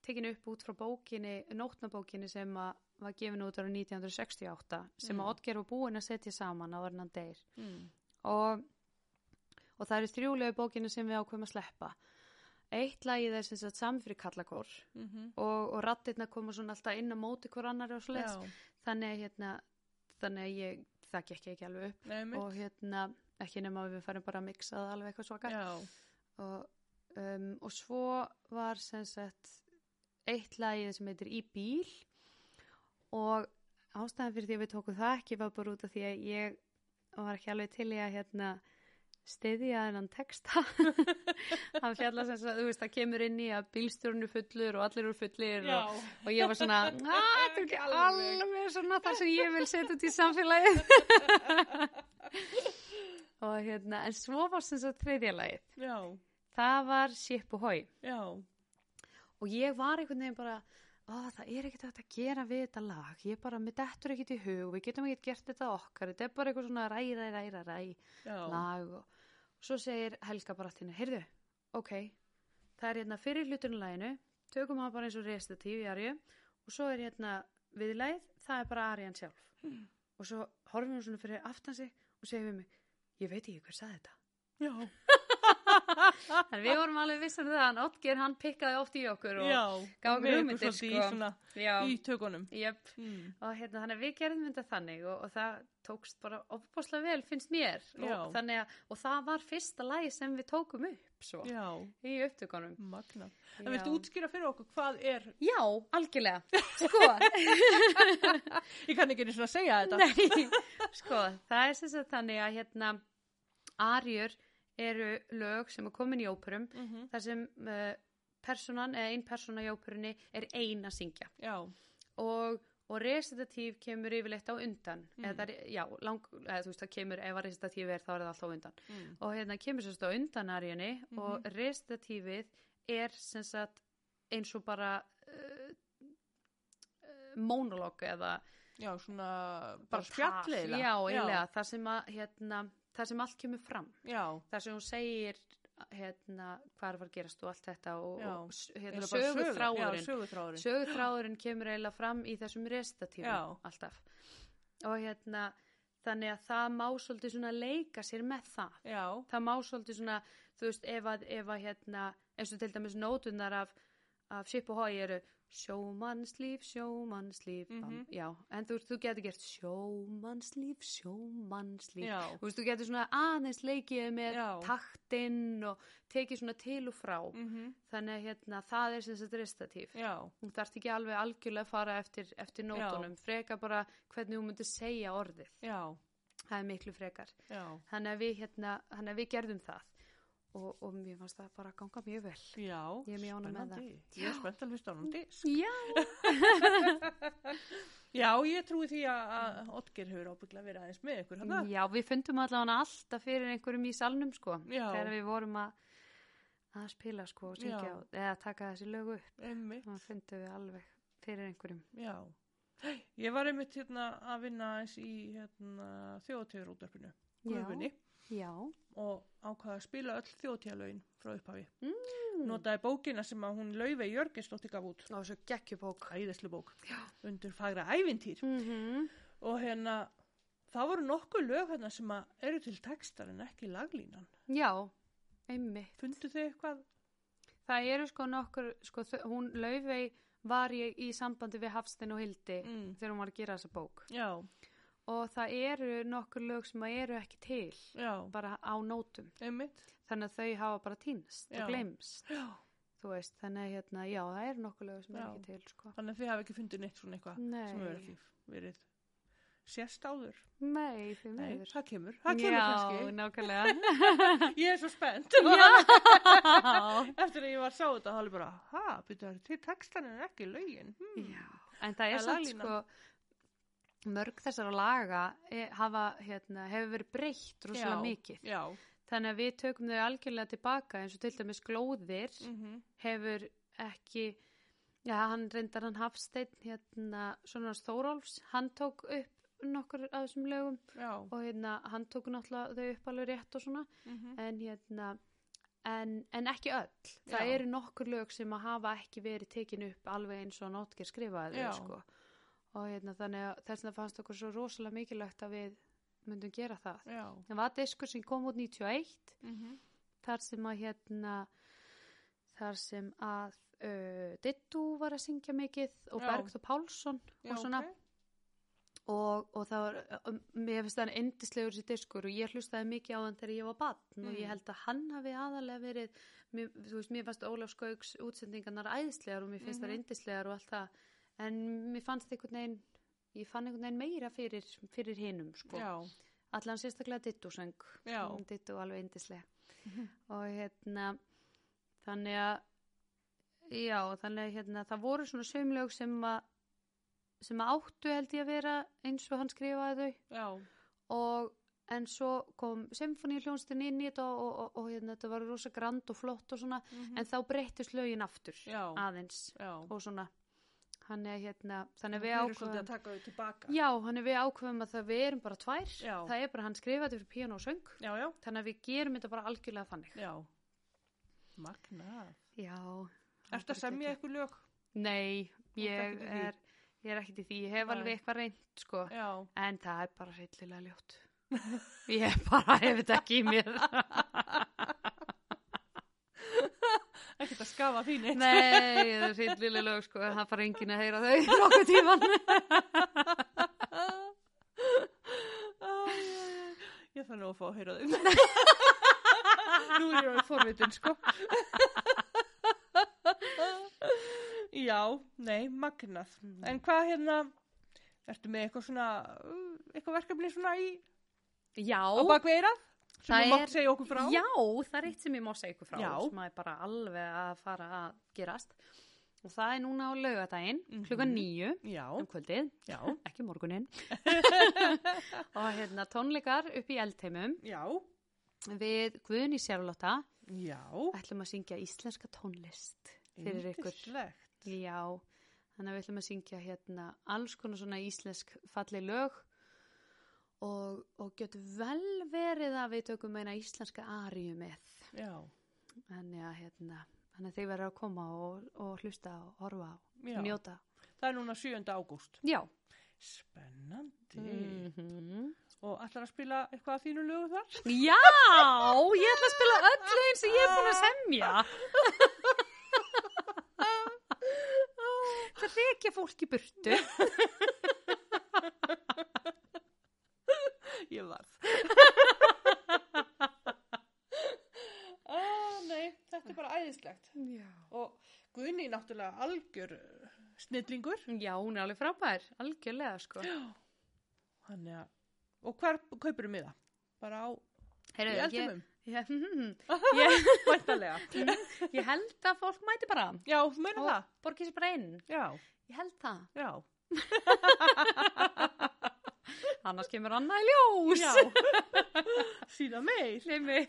B: tekin upp út frá bókinni nótnabókinni sem að var gefin út ára 1968 sem
A: Mm.
B: að Oddger var búin að setja saman á verðan deyr
A: Hmm.
B: og, og það eru þrjú lög í bókinni sem við ákveðum að sleppa eitt lagið er syns að sami fyrir kallakór
A: Mm -hmm.
B: og, og rattirna koma svona alltaf inn á móti hver annar og
A: Já.
B: þannig að hérna þannig að ég, það gekk ekki alveg upp
A: Nei,
B: og hérna ekki nema við farum bara að mixa það alveg eitthvað svaka
A: Já.
B: og, um, og svo var sem sagt eitt lagið sem heitir Í bíl og ástæðan fyrir því að við tókum það ekki var bara út af því að ég var ekki alveg til í að hérna stiðja þennan texta hann fjalla sem sagt, þú veist, það kemur inn í að bílstjórnu fullur og allir eru fullir og, og ég var svona að þetta er ekki
A: Alveg.
B: svona það sem ég vil setja út í samfélagið. Og hérna en svo var sem sagt þriðja lagið.
A: Já.
B: það var Ship og Hói og ég var einhvern veginn bara ó, það er ekkert hægt að gera við þetta lag. Ég bara, mér dettur ekkert í hug. Við getum ekkert gert þetta okkar. Þetta er bara eitthvað svona ræ, ræ, ræ, ræ, ræ lag og svo segir Helga bara til henni, heyrðu, ok það er hérna fyrir hluturinn laginu. Tökum hann bara eins og restatív í arju. Og svo er hérna viðlæð það er bara arjan sjálf.
A: Mm.
B: og svo horfum við svona fyrir aftan sig og segir við mig, ég veit ekki hver sagði þetta.
A: Já.
B: en við vorum alveg vissar um það að Ottger hann pikkaði oft í okkur og
A: ykkur svolítið
B: sko.
A: Í, í tökunum.
B: jöp
A: Mm.
B: og hérna þannig að við gerðum þetta þannig og, og það tókst bara opaslega vel finnst mér og, að, og það var fyrsta lagi sem við tókum upp svo í upptökunum
A: Magna. En viltu útskýra fyrir okkur hvað er,
B: Já, algjörlega sko,
A: ég kann ekki einu svona að segja þetta.
B: nei, sko það er sem sagt þannig að hérna arjur eru lög sem er komin í óperum
A: Mm -hmm.
B: þar sem uh, personan eða ein persona í óperunni er ein að syngja
A: Já.
B: og, og resitatív kemur yfirleitt á undan
A: Mm.
B: eða er, já, lang, eða þú veist það kemur ef að resitatív er þá er það alltaf á undan
A: Mm.
B: og hérna kemur sérst á undan arjunni
A: Mhm.
B: og resitatífið er sem sagt eins og bara uh, uh, monolog eða
A: Já, svona bara
B: bara
A: spjalliðla.
B: já, eiginlega, það sem að hérna, það sem allt kemur fram
A: Já.
B: það sem hún segir hérna, hvað að gerast og allt þetta og, og hérna,
A: Eiginlega bara
B: sögu
A: Já,
B: þráðurinn
A: söguþráðurinn.
B: sögutráðurinn kemur eiginlega fram í þessum restatífum
A: Já.
B: alltaf og hérna þannig að það má svolítið svona leika sér með það
A: Já.
B: það má svolítið svona þú veist ef að, ef að hérna eins og til dæmis nótunar af, af Ship og Hói eru sjómannslíf, sjómannslíf, mm
A: Mhm.
B: já, en þú, veist, þú getur gert sjómannslíf, sjómannslíf,
A: Já.
B: þú veist, þú getur svona aðeins leikið með
A: Já.
B: taktinn og tekið svona til og frá,
A: Mm
B: þannig að hérna, það er sem sagt restatív.
A: Já.
B: Þú þarft ekki alveg algjörlega að fara eftir, eftir nótunum, freka bara hvernig þú myndir segja orðið,
A: Já.
B: það er miklu frekar. Þannig að við, hérna, þannig að við gerðum það og, og mér fannst það bara ganga mjög vel.
A: Já.
B: Ég er mjög ánægð með það.
A: Ég er spennt að hann disk.
B: Já,
A: Já, ég trúi því að, að Otger hefur ábygglega verið aðeins með ykkur hann.
B: Já, við fundum allavega alltaf fyrir einhverjum í salnum sko,
A: Já.
B: þegar við vorum að, að spila sko og syngja
A: Já.
B: á, eða taka þessi lögu upp,
A: Einmitt.
B: þá fundum við alveg fyrir einhverjum.
A: Já. Ég var einmitt hérna að vinna eins í hérna, þjóðtíður útverfinu, Guðfunni,
B: Já,
A: og ákvaða að spila öll þjóðtíðalögin frá upphafi.
B: mm.
A: Notaði bókina sem að hún Laufey Jörgesdóttir gaf út,
B: og svo geggjubók.
A: bók,
B: Já.
A: undir fagra ævintýr.
B: Mm -hmm.
A: Og hérna, það voru nokkuð lög hérna sem að eru til textar en ekki laglínan.
B: Já, einmitt.
A: Fundu þið eitthvað?
B: Það eru sko nokkur, sko hún Laufey var í, í sambandi við Hafstein og Hildi
A: Mm.
B: þegar hún var að gera þessa bók
A: Já,
B: og það eru nokkur lög sem eru ekki til
A: já,
B: bara á nótum
A: einmitt.
B: þannig að þau hafa bara týnst og glemst
A: Já.
B: veist, þannig að hérna, já, það eru nokkur lög sem
A: Já.
B: eru ekki til sko.
A: Þannig að þið hafi ekki fundið neitt svona eitthvað sem hefur
B: Nei,
A: ekki verið sérst áður.
B: nei,
A: Nei,
B: meður
A: það kemur, það kemur
B: Já,
A: kannski.
B: nákvæmlega
A: Ég er svo spennt. Eftir að ég var að sá þetta, þá er ég bara, ha, byrju það er til textan en ekki lögin. Hmm.
B: já en það er
A: er
B: samt sko mörg þessara laga e, hafa, hérna, hefur verið breytt rosalega
A: Já,
B: mikið.
A: Já.
B: þannig að við tökum þau algjörlega tilbaka eins og til dæmis glóðir
A: Mm
B: hefur ekki já, hann reyndar hann Hafsteinn hérna, svona Þórólfs hann tók upp nokkur af þessum lögum
A: Já.
B: og hérna, hann tók náttúrulega þau upp alveg rétt og svona.
A: Mm
B: en hérna en, en ekki öll, það eru nokkur lög sem að hafa ekki verið tekin upp alveg eins og Nótger skrifaði
A: Já.
B: þau sko og hérna, þannig að þess vegna fannst okkur svo rosalega mikilvægt að við myndum gera það
A: Já.
B: það var diskur sem kom út 91
A: Mm
B: þar sem að hérna þar sem að uh, Dittu var að syngja mikið og. Bergþór Pálsson
A: Já,
B: og svona
A: ok.
B: og, og það var, um, mér finnst það endislegur sér diskur og ég hlustaði mikið á hann þegar ég var batn og
A: Mm.
B: ég held að hann hafi aðalega verið mér, þú veist, mér fannst Ólaf Skauks útsendingarnar æðislegar og mér finnst
A: Mhm.
B: það endislegar og allt það en mér fannst einhvern veginn ég fann einhvern veginn meira fyrir, fyrir hinum sko. Allan sérstaklega Dittu söng
A: Já.
B: Hún Dittu alveg endislega
A: Mhm.
B: og hérna þannig að já, þannig að hérna, það voru svona sömlög sem að sem að áttu held ég að vera eins og hann skrifaði þau
A: Já.
B: og en svo kom symfóníuljónstin inn í þetta og, og, og, og hérna, þetta var rosa grand og flott og svona
A: Mhm.
B: en þá breyttist lögin aftur
A: Já.
B: aðeins
A: Já.
B: og svona hann er hérna, þannig við ákveðum já, hann er við ákveðum að það við erum bara tvær
A: Já.
B: það er bara hann skrifaði fyrir píano og söng
A: Já, já.
B: þannig að við gerum þetta bara algjörlega þannig
A: Já. Magnað.
B: já
A: Ertu að semja eitthvað lög?
B: Nei, ég er, ég er ekkert í því, ég hef
A: Nei.
B: alveg eitthvað reynd, sko, en það er bara hryllilega ljótt. Ég bara hef þetta ekki í mér.
A: Ekkert að skafa þín eitt.
B: Nei, það er hryllilega lög, sko, það fara enginn að heyra þau nokkuð tíman.
A: Ég þarf nú að fá að heyra þau. Nú er ég á forvitin, sko. Já, nei, magnað. En hvað hérna, ertu með eitthvað svona, uh, eitthvað verkefni svona í,
B: Já,
A: á bakveirað? Sem
B: Það
A: þú mátt segja okkur frá?
B: já, það er eitt sem ég má segja ykkur frá,
A: Já.
B: sem er bara alveg að fara að gerast. Og það er núna á laugadaginn,
A: Mhm.
B: klukkan nýju um kvöldið,
A: já,
B: ekki morguninn. og hérna tónleikar upp í eldheimum
A: já,
B: við Guðni Sérlóta
A: já.
B: ætlum að syngja íslenska tónlist fyrir ykkur. Já, þannig að við ætlum að syngja hérna alls konar svona íslensk falleg lög og, og getur vel verið að við tökum eina íslenska aríu með.
A: Já,
B: Þannig að hérna, þannig að þeir verður að koma og, og hlusta og horfa og njóta.
A: Það er núna 7. ágúst.
B: Já.
A: Spennandi.
B: Mm
A: Og ætlar að spila eitthvað af þínu lögu þar?
B: Já, ég ætla að spila öll lögin sem ég er búin að semja. fylgja fólk í burtu.
A: Ég varð. ah, nei, þetta er bara æðislegt.
B: Já.
A: Og Guðni náttúrulega algjör uh, snillingur.
B: Já, hún er alveg frábær, algjörlega, sko.
A: Þannig að, og hver kaupir um miða? Bara á,
B: Heyrðu,
A: í eldumum?
B: Ég, ég,
A: Væntalega.
B: ég held að fólk mæti bara
A: Já, þú meina það?
B: borgi sér bara inn.
A: Já,
B: Ég held það.
A: já.
B: Annars kemur annað í ljós.
A: Já. Síðan meil.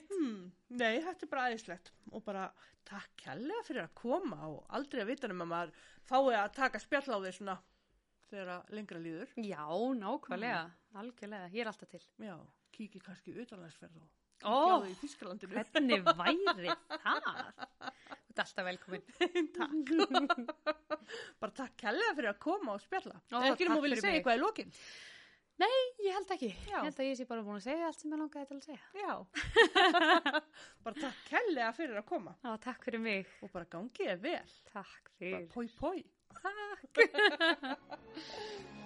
A: Hmm. Nei, þetta er bara aðeinslegt og bara takk kærlega fyrir að koma og aldrei að vita um að maður fái að taka spjall á því svona þegar að lengra líður.
B: Já, nákvæmlega, algjörlega, ég er alltaf til.
A: Já, kíkir kannski utanlandsferð og Þískalandinu.
B: hvernig væri það? Þú ert alltaf velkomin.
A: takk. bara takk kærlega fyrir að koma og spjalla.
B: Ó,
A: Ó, ekki að vilja segja
B: mig.
A: eitthvað í lokin.
B: Ég held ekki.
A: Já.
B: Ég held að ég sé bara búin að segja allt sem ég langaði til að segja.
A: Já. bara takk kærlega fyrir að koma
B: Já, takk fyrir mig.
A: og bara gangið er vel.
B: Takk
A: Bara
B: fyrir.
A: pói pói.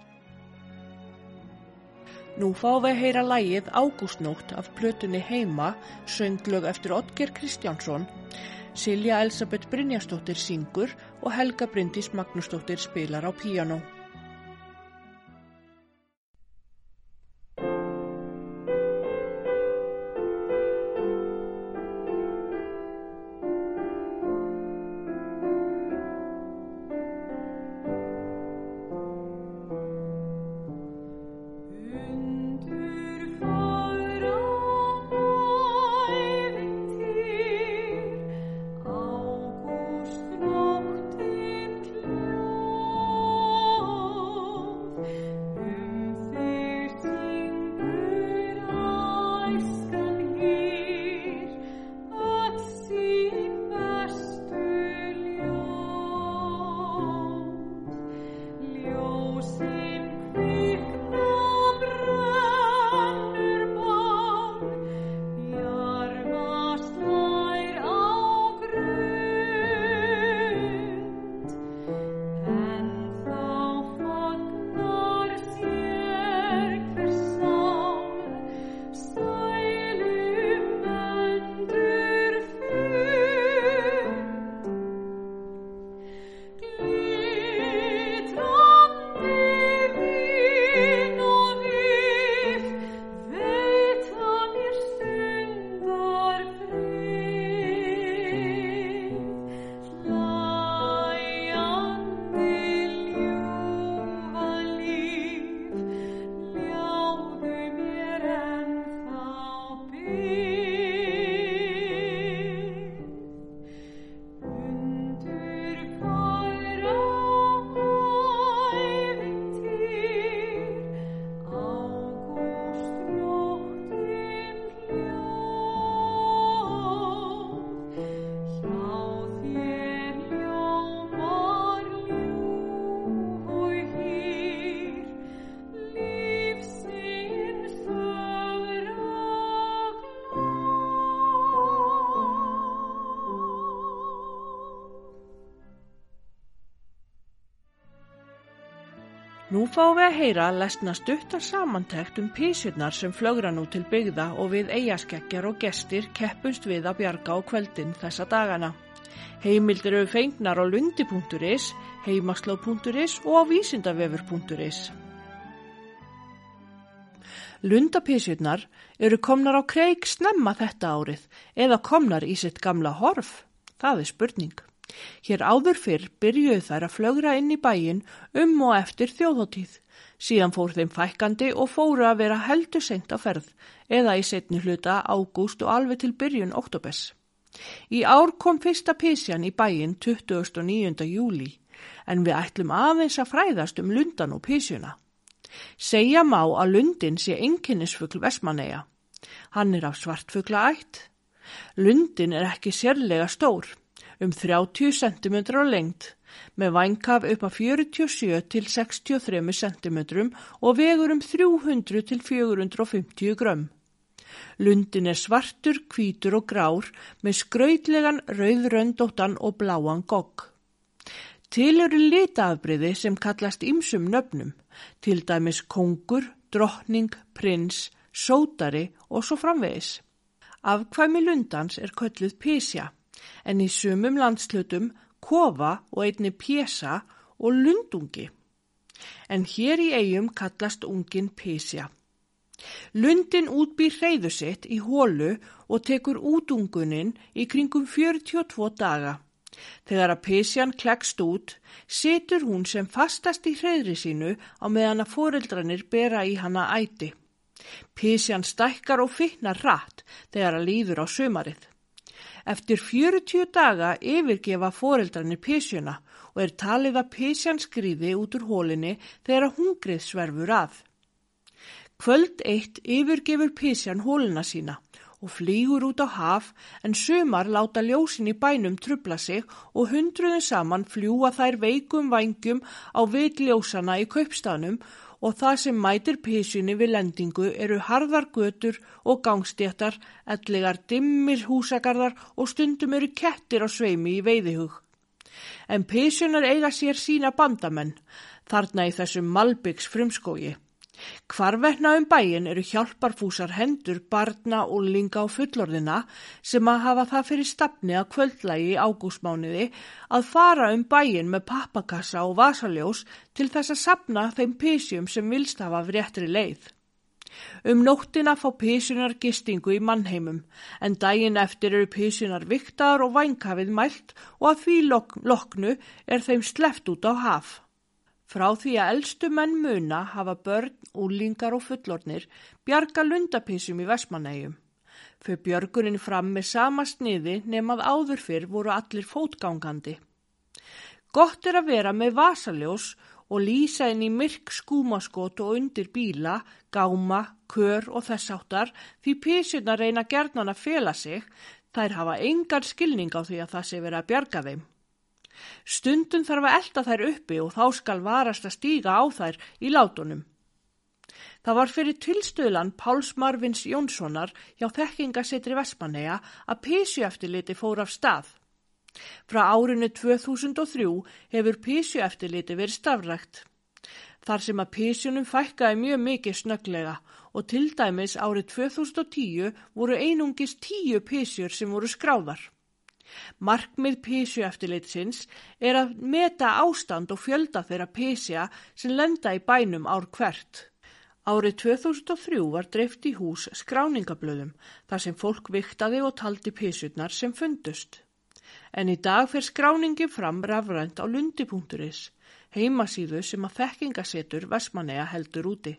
A: Nú fáum við að heyra lægið Ágústnótt af plötunni Heima, sönglög eftir Oddger Kristjánsson. Silja Elisabeth Brynjastóttir syngur og Helga Bryndís Magnúsdóttir spilar á píanó. Fáum við að heyra lesna stuttar samantekt um písurnar sem flögra nú til byggða og við eigaskeggjar og gestir keppust við að bjarga á kveldin þessa dagana. Heimildir eru fengnar á lundi.is, heimasló.is og á vísindavefur.is. Lundapísurnar eru komnar á kreik snemma þetta árið eða komnar í sitt gamla horf. Það er spurning. Hér áður fyrr byrjuðu þær að flögra inn í bæin um og eftir þjóðhóttíð. Síðan fór þeim fækkandi og fóru að vera heldur seint á ferð eða í setni hluta ágúst og alveg til byrjun óttobes. Í ár kom fyrsta písjan í bæin 29. júli en við ætlum aðeins að fræðast um lundan og písjuna. Segja má að lundin sé einkennisfugl Vestmanneia. Hann er af svartfugla ætt. Lundin er ekki sérlega stór, um 30 cm á lengt, með vængkaf upp að 47 til 63 cm og vegur um 300 til 450 grömm. Lundin er svartur, hvítur og grár með skrautlegan rauðröndóttan og bláan gogg. Til eru litaafbriði sem kallast ymsum nöfnum, til dæmis kongur, drottning, prins, sótari og svo framvegis. Afkvæmi lundans er kölluð písja, en í sumum landslutum kofa og einni pjesa og lundungi. En hér í eigum kallast ungin písja. Lundin útbýr hreyðu sitt í hólu og tekur útungunin í kringum 42 daga. Þegar að písjan klekst út, situr hún sem fastast í hreyðri sínu á meðan að foreldrarnir bera í hana æti. Písjan stækkar og finnar rætt þegar að líður á sömarið. Eftir 40 daga yfirgefa foreldrarnir písjuna og er talið að písjan skrýði út úr hólinni þegar hungrið sverfur að. Kvöld eitt yfirgefur písjan hólina sína og flýgur út á haf en sumar láta ljósin í bænum trubla sig og hundruðin saman fljúa þær veikum vangjum á vitljósana í kaupstafnum og það sem mætir písunni við lendingu eru harðar götur og gangstéttar, ellegar dimmir húsagarðar og stundum eru kettir á sveimi í veiðihug. En písunar eiga sér sína bandamenn, þarna í þessum Malbyggs frumskógi. Hvarvetna um bæin eru hjálparfúsar hendur barna, úlinga og fullorðina sem að hafa það fyrir stafni að kvöldlægi í ágústmániði að fara um bæin með pappakassa og vasaljós til þess að sapna þeim písjum sem vilst hafa fréttri leið. Um nóttina fá písunar gistingu í mannheimum en daginn eftir eru písunar viktar og vænkafið mælt og að því lok loknu er þeim sleft út á haf. Frá því að eldstu menn muna hafa börn, úlingar og fullornir bjarga lundapísum í Vestmannegjum. Fyrir björgunin fram með sama sniði nefnað áður fyrr voru allir fótgangandi. Gott er að vera með vasaljós og lýsa inn í myrk skúmaskot og undir bíla, gáma, kör og þess áttar því písuna reyna gerðnan að fela sig, þær hafa engar skilning á því að það sé verið að bjarga þeim. Stundum þarf að elda þær uppi og þá skal varast að stíga á þær í látunum. Það var fyrir tilstöðlan Páls Marvins Jónssonar hjá þekkingasetri Vestmanneja að písjueftiliti fór af stað. Frá árinu 2003 hefur písjueftiliti verið stafrækt. Þar sem að písjunum fækkaði mjög mikið snögglega og til dæmis árið 2010 voru einungis tíu písjur sem voru skráðar. Markmið písju eftirlitsins er að meta ástand og fjölda þeirra písja sem lenda í bænum ár hvert. Árið 2003 var dreift í hús skráningablöðum þar sem fólk viktaði og taldi písjurnar sem fundust. En í dag fer skráningin fram rafrænt á lundi.is, heimasíðu sem að þekkingasetur Vestmanneja heldur úti.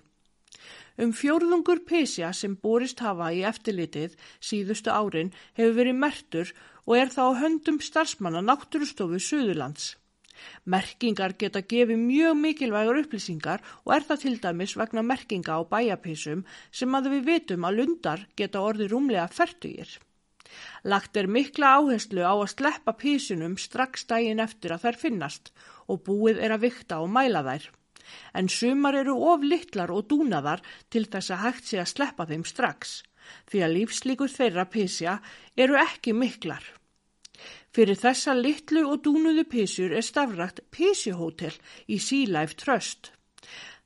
A: Um fjórðungur písja sem borist hafa í eftirlitið síðustu árin hefur verið mertur og er þá höndum starfsmanna náttúrustofu Suðurlands. Merkingar geta gefið mjög mikilvægur upplýsingar og er það til dæmis vegna merkinga á bæjapísum sem að við vitum að lundar geta orði rúmlega færtugir. Lagt er mikla áherslu á að sleppa písunum strax daginn eftir að þær finnast og búið er að vikta og mæla þær. En sumar eru of litlar og dúnaðar til þess að hægt sé að sleppa þeim strax, því að lífslíkur þeirra písja eru ekki miklar. Fyrir þessa litlu og dúnuðu písjur er stafrækt písjuhótel í Sea Life Trust.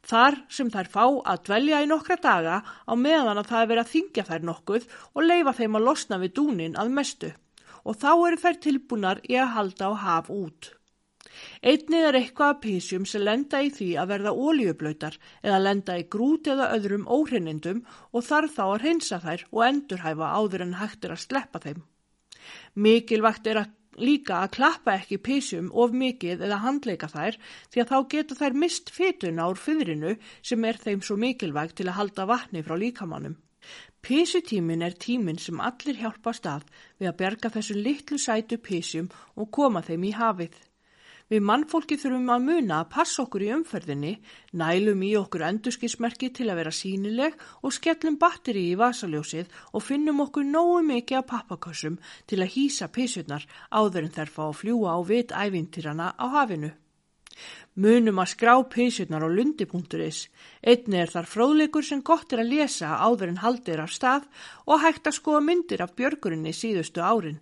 A: Þar sem þær fá að dvelja í nokkra daga á meðan að það er verið að þingja þær nokkuð og leifa þeim að losna við dúnin að mestu og þá eru þær tilbúnar í að halda á haf út. Einnið er eitthvað af písjum sem lenda í því að verða ólíublöytar eða lenda í grút eða öðrum óhreinindum og þarf þá að reynsa þær og endurhæfa áður en hægt er að sleppa þeim. Mikilvægt er að líka að klappa ekki písjum of mikið eða handleika þær því að þá getur þær mist fytuna úr fyrinu sem er þeim svo mikilvægt til að halda vatni frá líkamannum. Písutímin er tímin sem allir hjálpa stað við að berga þessu litlu sætu písjum og koma þeim í hafið. Við mannfólki þurfum að muna að passa okkur í umferðinni, nælum í okkur endurskismerki til að vera sínileg og skellum batteri í vasaljósið og finnum okkur nógu mikið af pappakossum til að hýsa písurnar áður en þær fá að fljúa á vit ævintýrana á hafinu. Munum að skrá písurnar á lundi.is. Einni er þar fróðleikur sem gott er að lesa áður en haldir af stað og hægt að skoða myndir af björgurinni síðustu árin.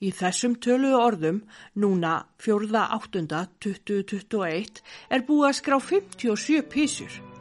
A: Í þessum töluðu orðum, núna 4.8.2021, er búið að skrá 57 písur.